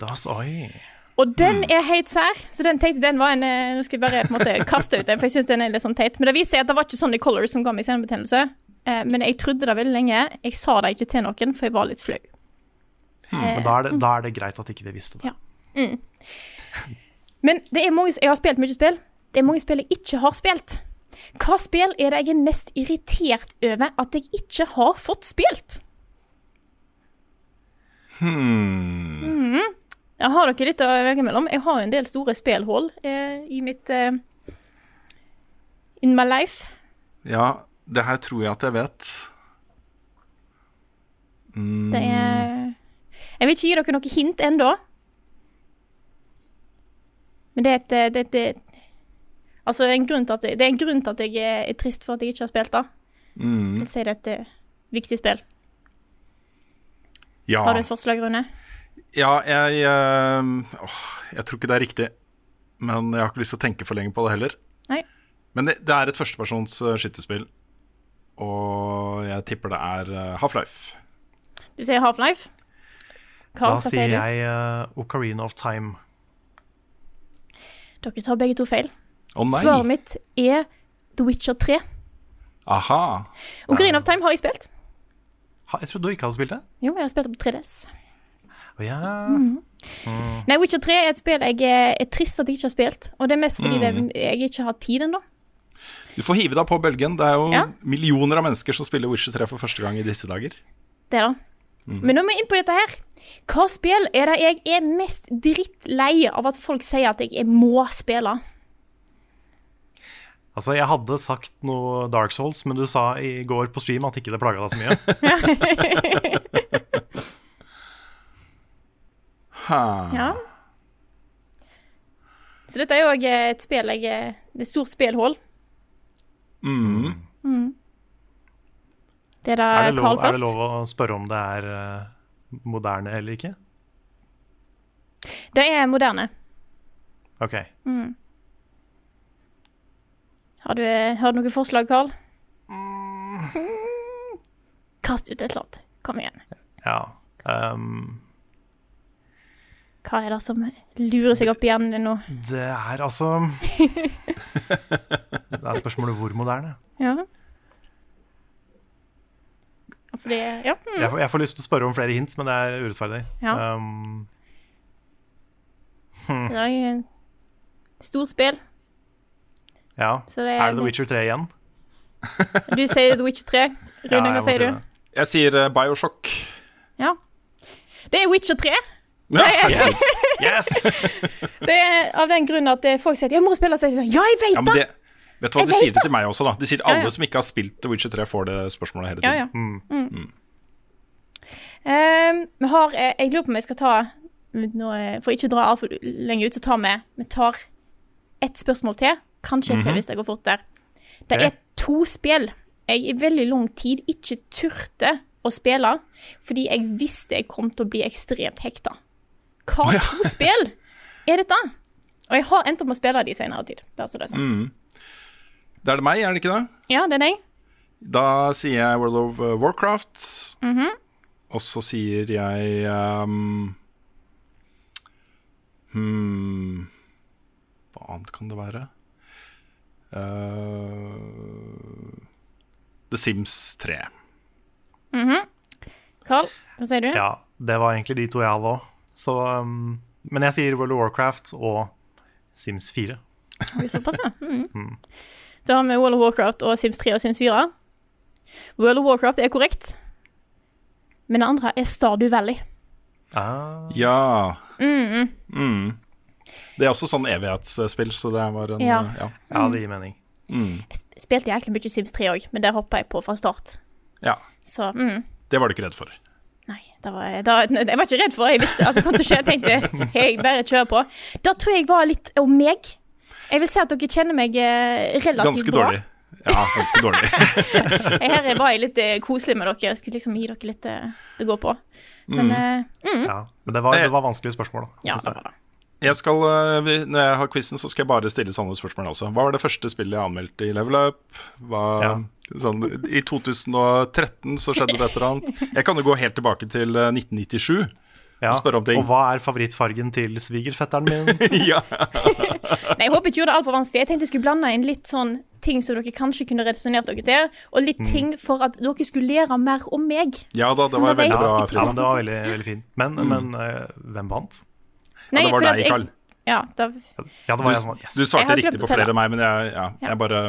Das, oi. Og den er helt sær, så den tenkte den var en eh, Nå skal jeg bare på en måte kaste ut den, for jeg syns den er litt sånn teit. Men det viser seg at det var ikke Sonic Colors som ga meg senebetennelse. Eh, men jeg trodde det veldig lenge. Jeg sa det ikke til noen, for jeg var litt flau. Men da er, det, da er det greit at ikke vi visste det. Ja. Men det er mange, jeg har spilt mye spill. Det er mange spill jeg ikke har spilt. Hva spill er det jeg er mest irritert over at jeg ikke har fått spilt? Hmm. Jeg har dere litt å velge mellom. Jeg har en del store spillhull eh, i mitt eh, In my life. Ja, det her tror jeg at jeg vet. Mm. Det er Jeg vil ikke gi dere noe hint ennå. Men det er et, det er det er Altså, det er en grunn til at jeg, det er en grunn til at jeg er, er trist for at jeg ikke har spilt det. Mm. Jeg vil si det er et eh, viktig spill. Ja. Har du et forslag, Rune? Ja, jeg øh, Jeg tror ikke det er riktig. Men jeg har ikke lyst til å tenke for lenge på det heller. Nei. Men det, det er et førstepersons uh, skytterspill. Og jeg tipper det er eh, Half-Life. Du sier Half-Life. Da hva sier sier jeg uh, Ocarina of Time. Dere tar begge to feil. Oh, nei! Svaret mitt er The Witcher 3. Aha. Ocarina of Time har jeg spilt. Ha, jeg trodde du ikke hadde spilt det? Jo, jeg har spilt det på 3DS. Å ja. Mm. Mm. Nei, Witcher 3 er et spill jeg er, er trist for at jeg ikke har spilt. Og det er mest fordi Mm. det, jeg ikke har tid ennå. Du får hive deg på bølgen. Det er jo Ja. millioner av mennesker som spiller Witcher 3 for første gang i disse dager. Det da. Mm. Men nå er vi inn på dette her. Hva spill er det jeg er mest drittlei av at folk sier at jeg må spille? Altså, jeg hadde sagt noe Dark Souls, men du sa i går på stream at ikke det plaga deg så mye. Ha. Ja. Så dette er jo også et spill jeg er- Det er et stort spillhull. Mm. Mm. Det er da Er det, Carl først. er det lov å spørre om det er eh, moderne eller ikke? Det er moderne. OK. Mm. Har, du, har du noen forslag, Carl? Kast ut et eller annet. Kom igjen. Ja. ehm, Hva er det som lurer seg opp i hjernen din nå? det er altså Det er spørsmålet hvor moderne. Ja. Fordi Ja. Mm. Jeg, får, jeg får lyst til å spørre om flere hint, men det er urettferdig. Ja. Um, hmm, Det er et stort spill. ja. Så det er- er det The Witcher 3 igjen? Du sier The Witcher 3. Rune, Ja, hva sier si du? det. Jeg sier eh, Bioshock. Ja. Det er Witcher 3. Ja, yes! yes! Det er av den grunn at folk sier at 'jeg må spille', så sier jeg sånn, ja, jeg vet Ja, det, vet du hva, De sier det til meg også. da De sier Ja, alle ja. som ikke har spilt The Witcher 3, får det spørsmålet hele tiden. ja. Mm. Mm. Um, vi har eh, Jeg lurer på om jeg skal ta nå, eh, For ikke å dra altfor lenge ut, så tar vi Vi tar ett spørsmål til. Kanskje et til Mhm. hvis det går fort der. Det okay. er to spill jeg i veldig lang tid ikke turte å spille fordi jeg visste jeg kom til å bli ekstremt hekta. Hva to spill er dette? Og jeg har endt opp med å spille de senere tid. Bare så det er sant. Mm. Det er det meg, er det ikke det? Ja, det er deg. Da sier jeg World of Warcraft. Warcraft. -hmm. Og så sier jeg um, hmm, Hva annet kan det være? Uh, The Sims 3. Mhm. Carl, hva sier du? Ja, det var egentlig de to jeg hadde òg. Um, men jeg sier World of Warcraft og Sims 4. Oi, Såpass, ja. Mm. Mm. Da har vi World of Warcraft og Sims 3 og Sims 4. World of Warcraft er korrekt. Men det andre er Stardew Valley. Ah, Ja. Mm, Mm. Det er også sånn evighetsspill, så det var en Ja. ja. ja, det gir mening. Mm. Spilte jæklig mye Sims 3 òg, men det hoppa jeg på fra start. ja. Så mm, Det var du ikke redd for. Det var, da, jeg var ikke redd for det. Jeg visste at det kom til å skje. Jeg tenkte jeg bare kjører på. Da tror jeg var litt om meg. Jeg vil si at dere kjenner meg relativt relativt Ganske bra. dårlig. Ja, ganske dårlig. Her var jeg litt eh, koselig med dere. Jeg skulle liksom gi dere litt eh, det går på. Men eh, mm, Ja. Men det var, det var vanskelige spørsmål, da. ja, det var det. Jeg skal, eh, når jeg har quizen, så skal jeg bare stille sånne spørsmål også. Hva var det første spillet jeg anmeldte i Level Up? Hva, sånn, I 2013 så skjedde det et eller annet. Jeg kan jo gå helt tilbake til eh, 1997 Ja. og spørre om ting. Og hva er favorittfargen til svigerfetteren min? ja. Nei, jeg håper ikke gjorde det altfor vanskelig. Jeg tenkte jeg skulle blande inn litt sånn ting som dere kanskje kunne resonnert dere til, og litt Mm. ting for at dere skulle lære mer om meg. ja da, det var veldig bra. Ja, det var veldig, veldig fint. Men, men uh, hvem vant? Ja, det var deg, Karl. Ja, da, Ja, det var jeg som Du. Yes. du svarte riktig på flere enn meg, men jeg, ja, Ja. jeg bare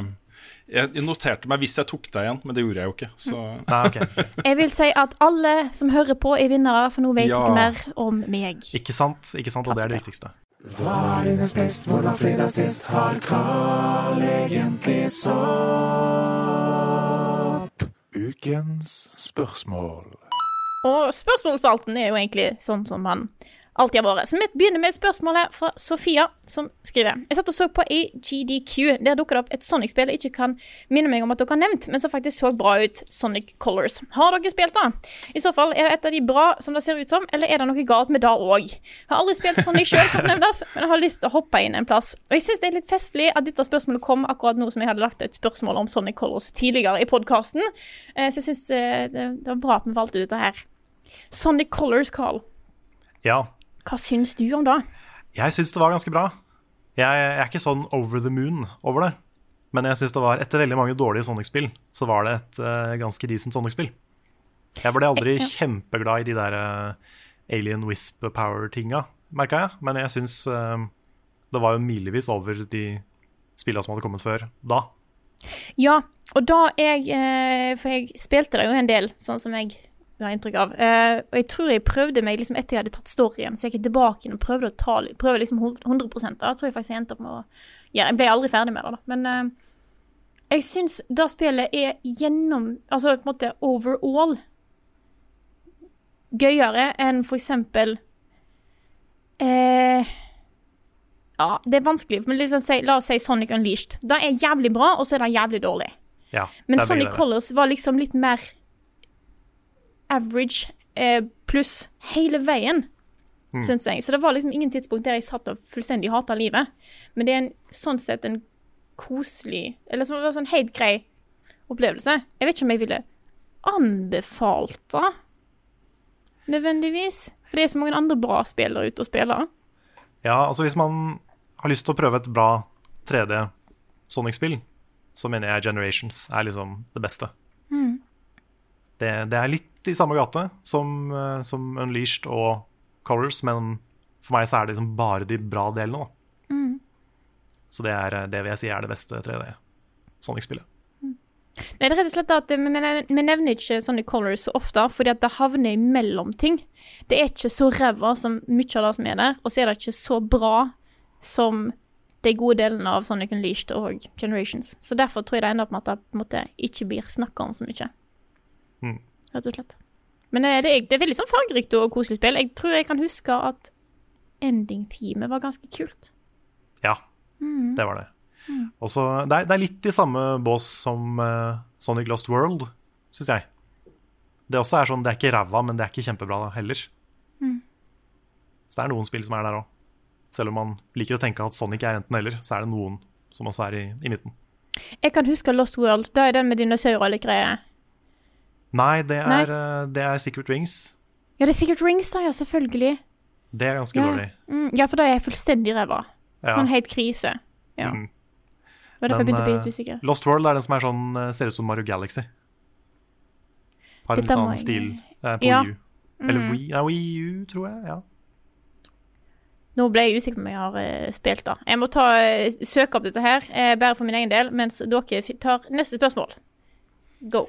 Jeg noterte meg hvis jeg tok deg igjen, men det gjorde jeg jo ikke. Så Nei, ok, ok. jeg vil si at alle som hører på, er vinnere, for nå vet Ja. dere mer om meg. Ikke sant, ikke sant, og det er det viktigste. Hva er dines best, hvordan fredag sist? Har Carl egentlig sopp? Ukens spørsmål. Og spørsmålsspalten er jo egentlig sånn som han alltid har vært. Så vi begynner med et spørsmål fra Sofia, som skriver Jeg satt og så på i GDQ. Der dukket det opp et Sonic-spill jeg ikke kan minne meg om at dere har nevnt, men som faktisk så bra ut. Sonic Colors. Har dere spilt det? I så fall, er det et av de bra som det ser ut som, eller er det noe galt med det òg? Har aldri spilt Sonic sjøl, kan nevnes, men jeg har lyst til å hoppe inn en plass. Og jeg syns det er litt festlig at dette spørsmålet kom akkurat nå som jeg hadde lagt et spørsmål om Sonic Colors tidligere i podkasten. Så jeg syns det, det var bra at vi valgte dette her. Sonic Colors, Carl. Ja, Hva syns du om det? jeg syns det var ganske bra. Jeg, jeg er ikke sånn over the moon over det. Men jeg syns det var, etter veldig mange dårlige Sonic-spill, så var det et uh, ganske decent Sonic-spill. Jeg ble aldri Ja. kjempeglad i de der uh, Alien Wisp Power-tinga, merka jeg. Men jeg syns uh, det var jo milevis over de spilla som hadde kommet før da. Ja, og da jeg For jeg spilte det jo en del, sånn som jeg har inntrykk av. Eh, og jeg tror jeg prøvde meg liksom etter jeg hadde tatt storyen, så jeg gikk tilbake og prøvde å ta prøve liksom 100 av det. Da tror jeg faktisk jeg endte opp med å gjøre Jeg ble aldri ferdig med det, da. Men eh, jeg syns det spillet er gjennom Altså på en måte overall gøyere enn for eksempel eh, Ja, det er vanskelig, men liksom si, la oss si Sonic Unleashed. Det er jævlig bra, og så er det jævlig dårlig. Ja, Men Sonic. Colors var liksom litt mer average eh, pluss hele veien, Mm. syns jeg. Så det var liksom ingen tidspunkt der jeg satt og fullstendig hata livet. Men det er en, sånn sett en koselig Eller som var sånn helt grei opplevelse. Jeg vet ikke om jeg ville anbefalt det, nødvendigvis. For det er så mange andre bra spill der ute å spille. Ja, altså hvis man har lyst til å prøve et bra 3D Sonic-spill, så mener jeg Generations er liksom det beste. Mm. Det, det er litt i samme gate som, eh, som Unleashed og Colors, men for meg så er det liksom bare de bra delene. Mm. Så det, er, eh, det vil jeg si er det beste 3D Sonic-spillet. Nei, det er rett og slett at vi, vi- nevner ikke Sonic Colors så ofte, fordi at det havner imellom ting. Det er ikke så ræva som mye av det som er der, og så er det ikke så bra som de gode delene av Sonic Unleashed og Generations. Så derfor tror jeg det ender opp med at det på en måte ikke blir snakka om så mye. Mm. Rett og slett. Men eh, det er, det er veldig sånn fargerikt og koselig spill. Jeg tror jeg kan huske at ending-teamet var ganske kult. Ja, Mm. det var det. Også, det, er, det er litt i samme bås som uh, Sonic Lost World, syns jeg. Det også er sånn, det er ikke ræva, men det er ikke kjempebra da, heller. Mm. Så det er noen spill som er der òg. Selv om man liker å tenke at Sonic er enten-eller, så er det noen som også er i, i midten. Jeg kan huske Lost World. Da er den med dinosaurer og alle greier. Nei, det er, Nei. eh, det er Secret Rings. Ja, det er Secret Rings, da. Ja, selvfølgelig. Det er ganske Ja. dårlig. Mm, ja, for da er jeg fullstendig ræva. Ja. Sånn helt krise. Ja. Mm. Det var derfor jeg begynte å bli litt eh, usikker. Lost World er den som er sånn, eh, ser ut som Mario Galaxy. Har en Dette litt annen stil eh, på Ja. Wii U. Eller Mm. Wii, ja, Wii U, tror jeg. ja. Nå ble jeg usikker på om jeg har uh, spilt da. Jeg må ta, uh, søke opp dette her, uh, bare for min egen del, mens dere tar neste spørsmål. Go.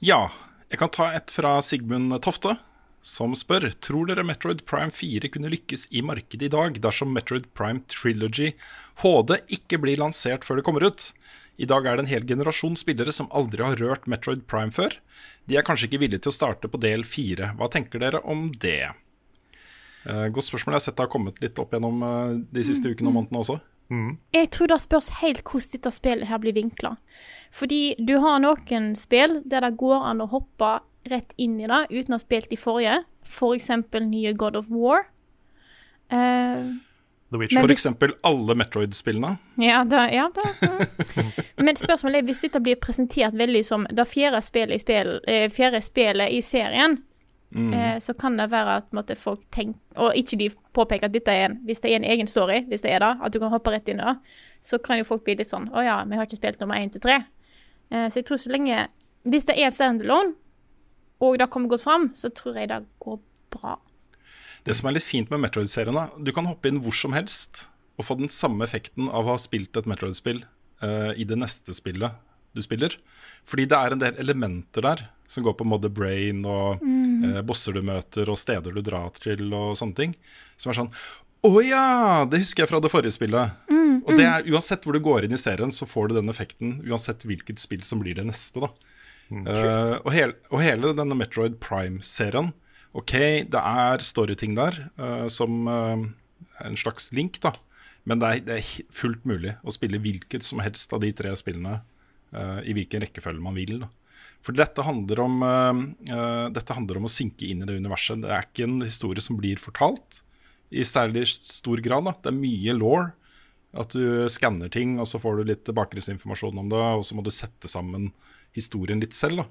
Ja. Jeg kan ta et fra Sigmund Tofte, som spør Tror dere Metroid Prime 4 kunne lykkes i markedet i dag dersom Metroid Prime Trilogy HD ikke blir lansert før det kommer ut? I dag er det en hel generasjon spillere som aldri har rørt Metroid Prime før. De er kanskje ikke villige til å starte på del 4. Hva tenker dere om det? Eh, godt spørsmål. Jeg har sett det har kommet litt opp gjennom eh, de siste ukene og månedene også. Jeg tror det spørs helt hvordan dette spillet her blir vinkla. Fordi du har noen spill der det går an å hoppe rett inn i det uten å ha spilt de forrige. For eksempel nye God of War. Uh, The. For hvis- eksempel alle Metroid-spillene. ja, da, ja da. ja. Men spørsmålet er hvis dette blir presentert veldig som det fjerde spillet i, spill, eh, fjerde spillet i serien, eh, så kan det være at måtte, folk tenker Og ikke de påpeker at dette er en Hvis det er en egen story, hvis det er det, at du kan hoppe rett inn i det, så kan jo folk bli litt sånn Å ja, vi har ikke spilt nummer én til tre. Eh, så jeg tror så lenge Hvis det er standalone, og det kommer godt fram, så tror jeg det går bra. Det som er litt fint med Metroid-serien, da, du kan hoppe inn hvor som helst og få den samme effekten av å ha spilt et Metroid-spill uh, i det neste spillet du spiller. Fordi det er en del elementer der som går på Mother Brain og eh, bosser du møter og steder du drar til og sånne ting. Som er sånn Å ja! Det husker jeg fra det forrige spillet. og det er, uansett hvor du går inn i serien, så får du den effekten uansett hvilket spill som blir det neste. da. Eh, og, hel, og hele denne Metroid Prime-serien Ok, det er storyting der, eh, som eh, en slags link, da. Men det er, det er fullt mulig å spille hvilket som helst av de tre spillene eh, i hvilken rekkefølge man vil. Da. For dette handler, om, eh, dette handler om å synke inn i det universet. Det er ikke en historie som blir fortalt i særlig stor grad. Da. Det er mye law. At du skanner ting, og så får du litt bakgrunnsinformasjon om det, og så må du sette sammen historien litt selv. da.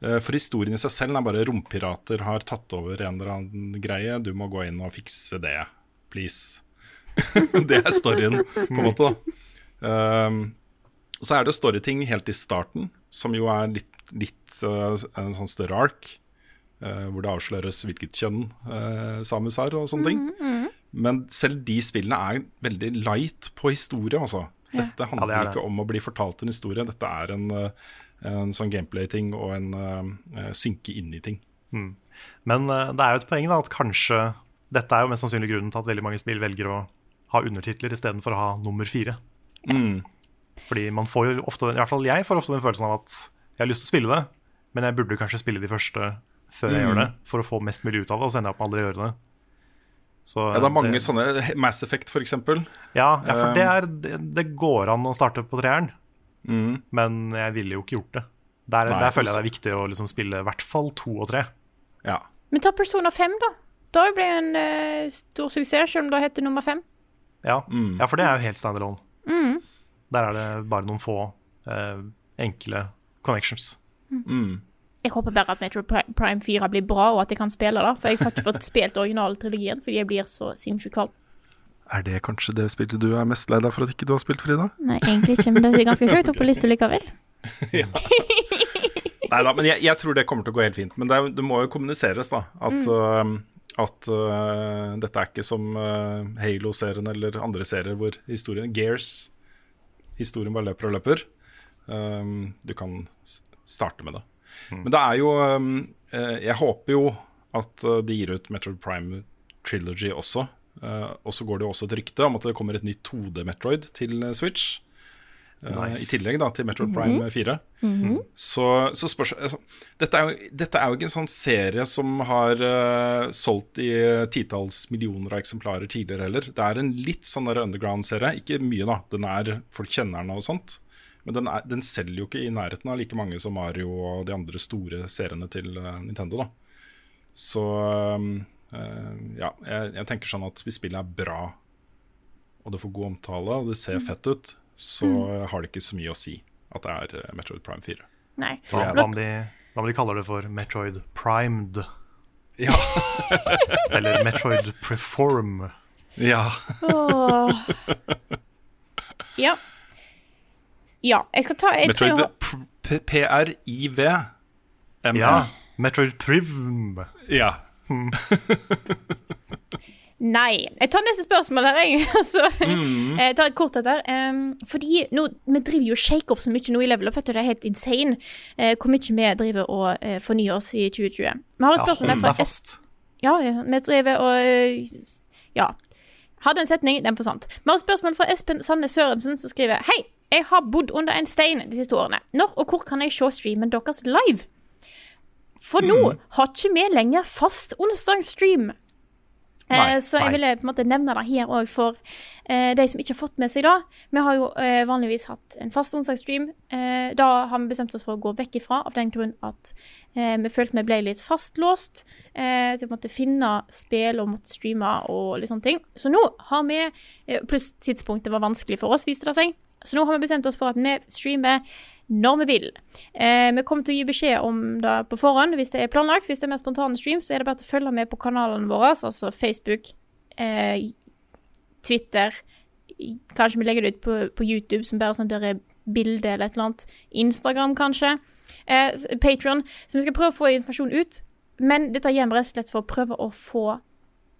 Eh, For historien i seg selv er bare rompirater har tatt over en eller annen greie. Du må gå inn og fikse det, please. det er storyen, på en måte. da. Um, så er det storyting helt i starten, som jo er litt, litt eh, en sånn større ark. eh, hvor det avsløres hvilket kjønn eh, Samus har, og sånne ting. Men selv de spillene er veldig light på historie, altså. Dette handler Ja, det er det. ikke om å bli fortalt en historie. Dette er en, en sånn gameplay-ting og en uh, synke inn i ting. Men uh, det er jo et poeng da, at kanskje dette er jo mest sannsynlig grunnen til at veldig mange spill velger å ha undertitler istedenfor å ha nummer fire. Fordi man får jo ofte, i hvert fall jeg får ofte den følelsen av at jeg har lyst til å spille det, men jeg burde kanskje spille de første før jeg gjør det, for å få mest mulig ut av det, og så ender jeg opp med aldri å gjøre det. Så, Ja, det er mange det- sånne Mass Effect, for eksempel. Ja, ja for det, er, det, det går an å starte på treeren, Mm. men jeg ville jo ikke gjort det. Der, Nei, der føler jeg det er viktig å liksom spille i hvert fall to og tre. Ja. Men ta Persona 5, da. Det ble en uh, stor suksess, selv om det heter nummer fem. Ja, Mm. ja for det er jo helt standalone. Der er det bare noen få eh, enkle connections. Jeg håper bare at Metro Prime 4 blir bra, og at jeg kan spille det. For jeg har ikke fått spilt originaltrilogien fordi jeg blir så sinnssykt kald. Er det kanskje det spillet du er mest lei deg for at ikke du har spilt, Frida? Nei, egentlig ikke, men det er ganske høyt opp på lista likevel. Nei da, men jeg, jeg tror det kommer til å gå helt fint. Men det, er, det må jo kommuniseres, da. At, øh, at uh, dette er ikke som uh, Halo-serien eller andre serier hvor historien Gears Historien bare løper og løper. Um, du kan starte med det. Men det er jo um, eh, Jeg håper jo at øh, de gir ut Metroid Prime Trilogy også. Uh, og så går det jo også et rykte om at det kommer et nytt 2D-Metroid til eh, Switch. Eh, Nice. I tillegg da til Metroid Prime 4. Så, så spørs altså, dette, er jo, dette er jo ikke en sånn serie som har uh, solgt i titalls millioner av eksemplarer tidligere heller. Det er en litt sånn underground-serie. Ikke mye, da. Den er, folk kjenner den og sånt. Men den, er, den selger jo ikke i nærheten av like mange som Mario og de andre store seriene til eh, Nintendo. da. Så eh, ja, jeg, jeg tenker sånn at hvis spillet er bra, og det får god omtale, og det ser fett ut, så har det ikke så mye å si at det er eh, Metroid Prime 4. Nei. Hva, hva, om de, hva om de kaller det for Metroid Primed? Ja. Eller Metroid Preform? ja. oh. Ja. Ja, jeg skal ta jeg Metroid jeg, PRIV. Ja. Metroid Privm. ja. Nei. Jeg tar neste spørsmål her, jeg. Altså, Mm. Jeg tar et kort etter. Um, fordi nå, vi driver jo og shaker så mye nå i Level Up. Vet du, det er helt insane uh, hvor mye vi driver og uh, fornyer oss i 2020. Vi har et Ja, spørsmål hold fra Est fast. Ja, ja, vi driver og uh, Ja. Hadde en setning, den forsvant. Vi har et spørsmål fra Espen Sanne Sørensen, som skriver Hei, jeg har bodd under en stein de siste årene. Når og hvor kan jeg se streamen deres live? For nå har ikke vi lenger fast onsdagsstream. Eh, Nei, så jeg ville på en måte nevne det her òg for eh, de som ikke har fått med seg det. Vi har jo eh, vanligvis hatt en fast onsdagsstream. Eh, da har vi bestemt oss for å gå vekk ifra, av den grunn at eh, vi følte vi ble litt fastlåst eh, til å måtte finne spill og måtte streame og litt sånne ting. Så nå har vi eh, Pluss tidspunktet var vanskelig for oss, viste det seg. Så nå har vi bestemt oss for at vi streamer når vi vil. Eh, vi kommer til å gi beskjed om det på forhånd hvis det er planlagt. Hvis det er mer spontane streams, så er det bare til å følge med på kanalene våre, altså Facebook, eh, Twitter Kanskje vi legger det ut på, på YouTube som bare sånn der er bilde eller et eller annet. Instagram, kanskje. Eh, Patron. Så vi skal prøve å få informasjon ut. Men dette gjør vi rett og slett for å prøve å få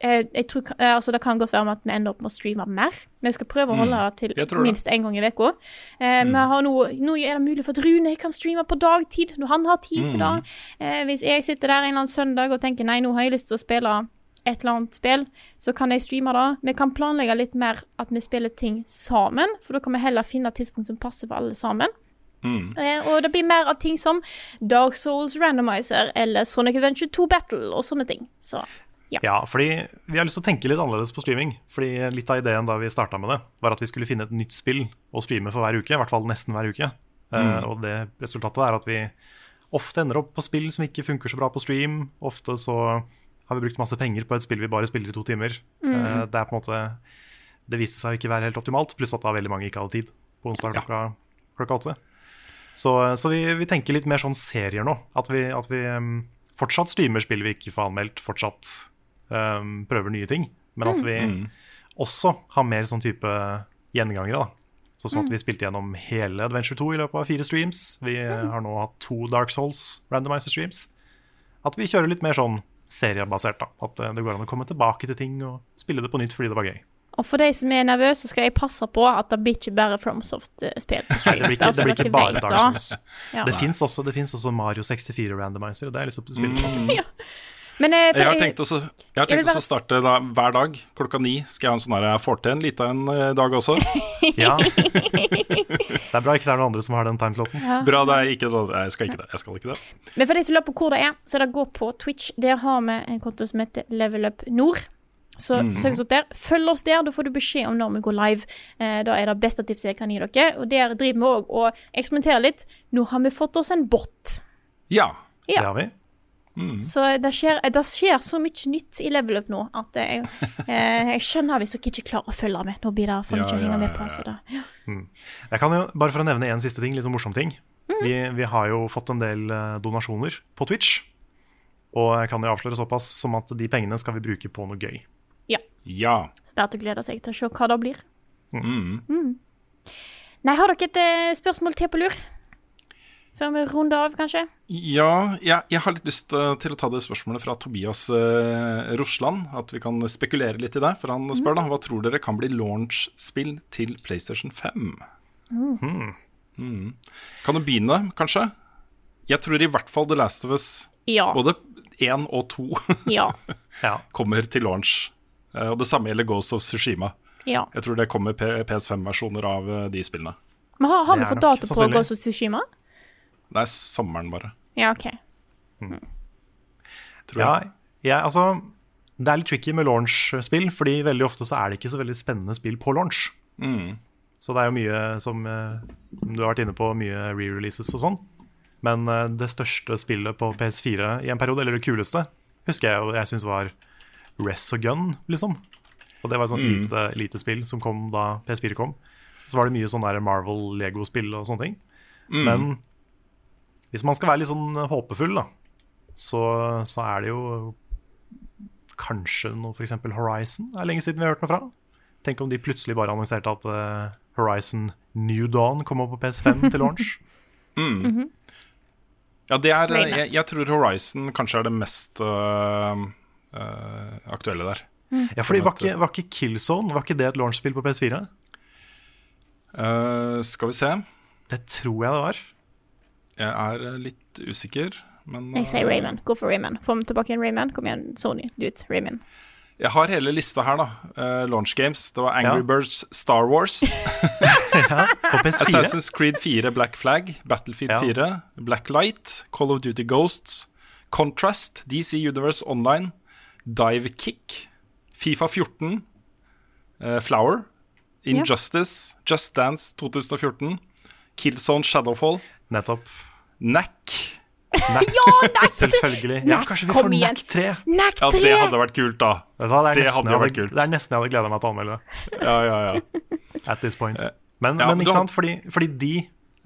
jeg tror, eh, altså Det kan godt være med at vi ender opp med å streame mer. Men vi skal prøve å Mm. holde det til minst én gang i uka. Eh, Mm. nå, nå er det mulig for at Rune kan streame på dagtid, når han har tid til det. Eh, hvis jeg sitter der en eller annen søndag og tenker nei, nå har jeg lyst til å spille et eller annet spill, så kan jeg streame det. Vi kan planlegge litt mer at vi spiller ting sammen, for da kan vi heller finne et tidspunkt som passer for alle sammen. Mm. Eh, og det blir mer av ting som Dark Souls Randomizer eller Sonic Adventure 2 Battle og sånne ting. Så ja. Ja, fordi vi har lyst til å tenke litt annerledes på streaming. Fordi Litt av ideen da vi starta med det, var at vi skulle finne et nytt spill å streame for hver uke. I hvert fall nesten hver uke. Mm. Uh, og det resultatet er at vi ofte ender opp på spill som ikke funker så bra på stream. Ofte så har vi brukt masse penger på et spill vi bare spiller i to timer. Mm. Uh, det er på en måte Det viste seg å ikke være helt optimalt, pluss at da veldig mange ikke hadde tid på onsdag klokka, klokka åtte. Så, så vi, vi tenker litt mer sånn serier nå. At vi, at vi um, fortsatt streamer spill vi ikke får anmeldt, fortsatt em, prøver nye ting. Men at Mm. vi Mm. også har mer sånn type gjengangere. da Sånn som Mm. at vi spilte gjennom hele Adventure 2 i løpet av fire streams. Vi har nå hatt to Dark Souls randomizer streams. At vi kjører litt mer sånn seriebasert. da At eh, det går an å komme tilbake til ting og spille det på nytt fordi det var gøy. Og for de som er nervøse, så skal jeg passe på at det blir ikke bare FromSoft-spill stream. det blir ikke, Altså, det blir ikke bare Dark. Souls. Ja. Det fins også, finnes også Mario 64 randomizer, og det er liksom spillet. Mm. Ja. Men eh, for Jeg har tenkt også, jeg har tenkt jeg bare å starte da, hver dag klokka ni. Skal jeg ha en sånn her Jeg får til en liten en eh, dag også. Ja. Det er bra ikke det er noen andre som har den timesloten. Ja. Bra, det er ikke det. Jeg skal ikke det. Jeg skal ikke det. Men for de som lurer på hvor det er, så er det gå på Twitch. Der har vi en konto som heter Level Up Nord. Så mm. søk oss opp der. Følg oss der, da får du beskjed om når vi går live. Eh, da er det beste tipset jeg kan gi dere. Og der driver vi òg og eksperimenterer litt. Nå har vi fått oss en bot. Ja. Ja. Det har vi. Så det skjer, det skjer så mye nytt i Level Up nå at jeg, eh, jeg skjønner hvis dere ikke klarer å følge med. Nå blir det for mye å henge med på. Så det, ja. Mm. Jeg kan jo, Bare for å nevne en siste ting, litt sånn morsom ting. Mm. Vi, vi har jo fått en del eh, donasjoner på Twitch. Og jeg kan jo avsløre såpass som at de pengene skal vi bruke på noe gøy. ja. Ja. Så bare til å glede seg til å se hva det blir. Mm. Mm. Nei, har dere et eh, spørsmål til på lur? Før vi runder av, kanskje? Ja, jeg, jeg har litt lyst eh, til å ta det spørsmålet fra Tobias eh, Rosland. At vi kan spekulere litt i det. For han spør da hva tror dere kan bli launch-spill til PlayStation 5? Mm. Mm. Kan du begynne, kanskje? Jeg tror i hvert fall The Last of Us, Ja. både én og to, Ja. kommer til launch. Eh, Og det samme gjelder Ghost of Tsushima. Ja. Jeg tror det kommer PS5-versjoner av eh, de spillene. Men har, har vi fått dato på. Ghost of Tsushima? Det er sommeren, bare. Ja, OK. Tror Ja, jeg. altså, det er litt tricky med launch-spill, fordi veldig ofte så er det ikke så veldig spennende spill på launch. Mm. Så det er jo mye som, eh, som du har vært inne på, mye re-releases og sånn. Men eh, det største spillet på PS4 i en periode, eller det kuleste, husker jeg jo jeg syns var Res og Gun, liksom. Og det var et sånt Mm. lite, lite spill som kom da PS4 kom. Så var det mye sånn Marvel-Lego-spill og sånne ting. Mm. Men hvis man skal være litt sånn håpefull, da, så, så er det jo kanskje noe f.eks. Horizon. Det er lenge siden vi har hørt noe fra. Tenk om de plutselig bare annonserte at uh, Horizon New Dawn kommer på PS5 til launch. Mm. Mhm. Ja, det er, jeg, jeg tror Horizon kanskje er det mest uh, uh, aktuelle der. Ja, fordi var ikke, var ikke Killzone Var ikke det et launchspill på PS4? Eh, skal vi se. Det tror jeg det var. Jeg er eh, litt usikker, men Jeg sier eh, Rayman. Gå for Rayman. Få meg tilbake igjen Rayman. Kom igjen, Sony. Do it. Rayman. Jeg har hele lista her, da. Uh, launch games. Det var Angry Ja. Birds Star Wars. På PS4. Assassin's Creed 4 Black Flag. Battlefield Ja. 4. Black Light. Call of Duty Ghosts. Contrast. DC Universe Online. Dive Kick. Fifa 14. uh, Flower. Injustice. Just Dance 2014. Killzone Shadowfall. Nettopp. Knack. Ja, Nack! Selvfølgelig. Ja, kanskje vi får får igjen. Knack 3. Ja, det hadde vært kult, da. Det, Det hadde jo vært kult. Det er nesten jeg hadde gleda meg til å anmelde det. Ja, ja, ja. At this point. Men, ja, men ikke sant, fordi, fordi de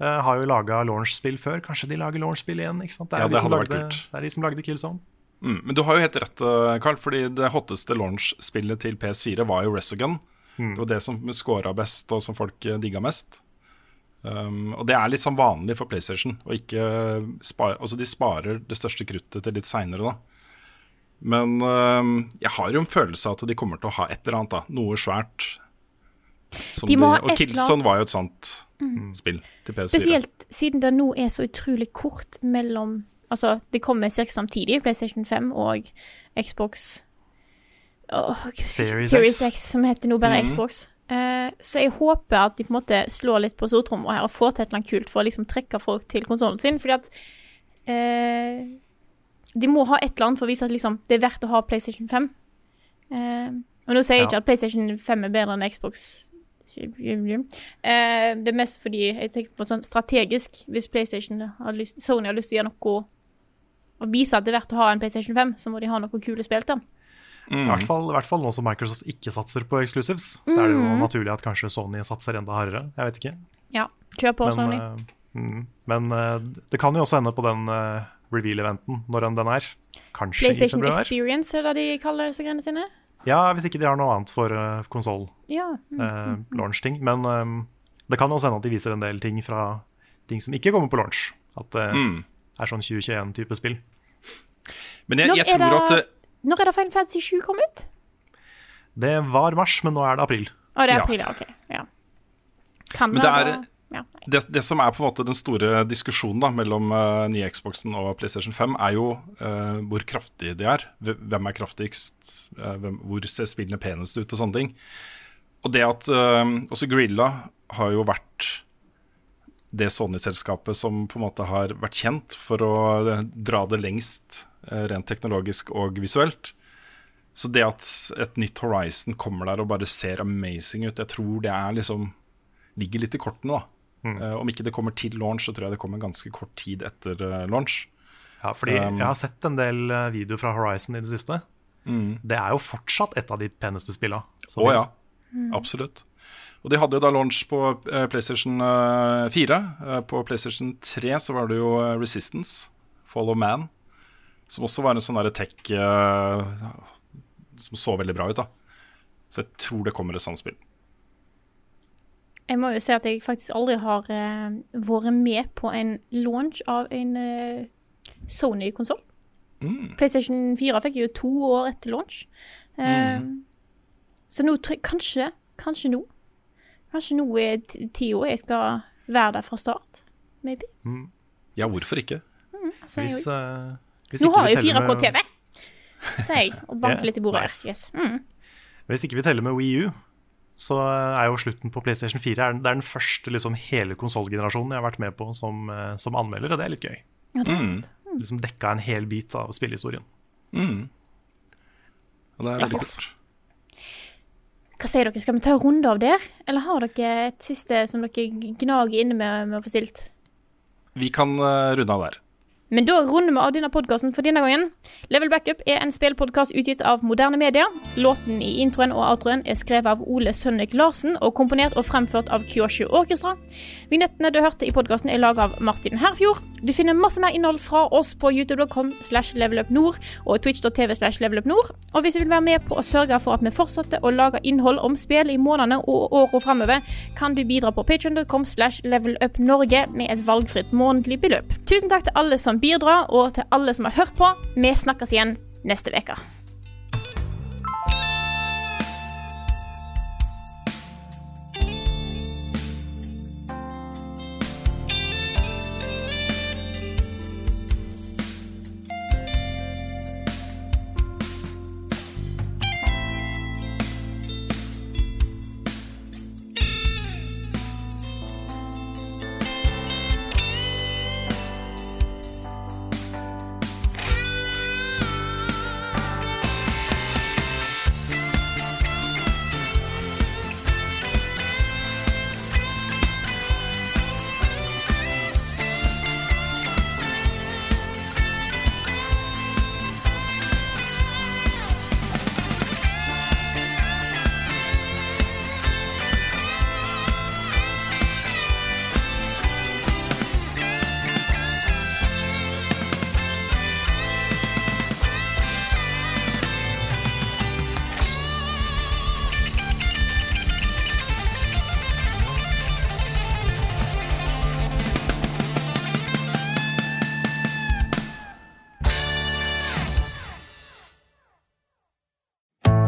uh, har jo laga launch-spill før. Kanskje de lager launch-spill igjen? ikke sant? Det er, Ja, det de det som lagde, kult. det er de som lagde Killzone. Mm, men du har jo helt rett, eh, Carl, fordi det hotteste launch-spillet til PS4 var jo Resogun. Mm. Det var det som scora best, og som folk eh, digga mest. Um, og det er litt sånn vanlig for PlayStation. Og ikke spare, altså de sparer det største kruttet til litt seinere, da. Men um, jeg har jo en følelse av at de kommer til å ha et eller annet, da. Noe svært. Som De må ha og Kilson var jo et sånt Mm. spill til PS4. Spesielt siden det nå er så utrolig kort mellom Altså, det kommer ca. samtidig, PlayStation 5 og Xbox oh, Series Series X. X, som heter nå bare mm. Xbox. Eh, så jeg håper at de på en måte slår litt på stortromma her og får til et eller annet kult for å liksom trekke folk til konsollen sin. Fordi at eh, De må ha et eller annet for å vise at liksom, det er verdt å ha PlayStation 5. Eh, og nå sier jeg Ja. ikke at PlayStation 5 er bedre enn Xbox. Eh, det er mest fordi jeg tenker på sånn strategisk. Hvis PlayStation har lyst, Sony har lyst til å gjøre noe og vise at det er verdt å ha en PlayStation 5, så må de ha noe kule spill til. I, hvert fall, I hvert fall nå som Microsoft ikke satser på exclusives, så er det jo Mm. naturlig at kanskje Sony satser enda hardere. Jeg vet ikke. Ja, kjør på, Sony. eh, mm, men eh, det kan jo også ende på den eh, reveal-eventen, når enn den er. Kanskje i PlayStation. Experience, er det de kaller disse greiene sine? Ja, hvis ikke de har noe annet for uh, konsoll. Ja. mm, uh, launch-ting. Men um, det kan også hende at de viser en del ting fra ting som ikke kommer på launch. At det Mm. er sånn 2021-type spill. Men jeg, jeg tror at Når er det Final Fantasy 7 kom ut? Det var mars, men nå er det april. Å, det er april, ja. Ok. Ja. Kan Men det er- da- ja. det, det som er på en måte den store diskusjonen da, mellom uh, nye Xboxen og PlayStation 5, er jo uh, hvor kraftige de er. Hvem er kraftigst? Uh, hvem, hvor ser spillene penest ut? Og sånne ting. Og det at uh, også Grilla har jo vært det Sony-selskapet som på en måte har vært kjent for å eh, dra det lengst eh, rent teknologisk og visuelt. Så det at et nytt Horizon kommer der og bare ser amazing ut, jeg tror det er liksom ligger litt i kortene, da. Eh, om ikke det kommer til launch, så tror jeg det kommer ganske kort tid etter uh, launch. Ja, fordi Um, jeg har sett en del videoer fra Horizon i det siste. Mm. Det er jo fortsatt et av de peneste spillene. Å ja, mm. absolutt. Og de hadde jo da launch på eh, PlayStation eh, 4. Eh, på PlayStation 3 så var det jo eh, Resistance, Fall of Man, som også var en sånn derre tech eh, som så veldig bra ut, da. Så jeg tror det kommer et sånt spill. Jeg må jo si at jeg faktisk aldri har eh, vært med på en launch av en eh, Sony-konsoll. Mm. PlayStation 4 fikk jeg jo to år etter launch. Mm. Så nå tror jeg kanskje, kanskje nå Kanskje nå er tida jeg skal være der fra start. Maybe. Ja, hvorfor ikke? Altså, Hvis, uh, hvis nå ikke har vi jeg jo 4K-TV, med- sier jeg, og banker yeah, litt i bordet. nice. Yes. Mm. Hvis ikke vi teller med Wii U, så er jo slutten på PlayStation 4 er- Det er den første liksom, hele konsollgenerasjonen jeg har vært med på som, eh, som anmelder, og det er litt gøy. Ja, det er Mm. sant. Liksom dekka en hel bit av spillehistorien. Mm. Og det er veldig kult. Hva sier dere, skal vi ta en runde av der? Eller har dere et siste som dere gnager inne med, med å få stilt? Vi kan eh, runde av der. Men da runder vi av denne podkasten for denne gangen. Level Backup er en spillpodkast utgitt av moderne medier. Låten i introen og outroen er skrevet av Ole Sønnek Larsen og komponert og fremført av Kyoshu Orkestra. Vignettene du hørte i podkasten er laget av Martin Herfjord. Du finner masse mer innhold fra oss på youtube.com slash levelupnord og twitch.tv slash levelupnord. Og hvis du vil være med på å sørge for at vi fortsetter å lage innhold om spill i månedene og åra framover, kan du bidra på patreon.com slash levelupnorge med et valgfritt månedlig beløp. Tusen takk til alle som bidrar, og til alle som har hørt på. Vi snakkes igjen neste uke.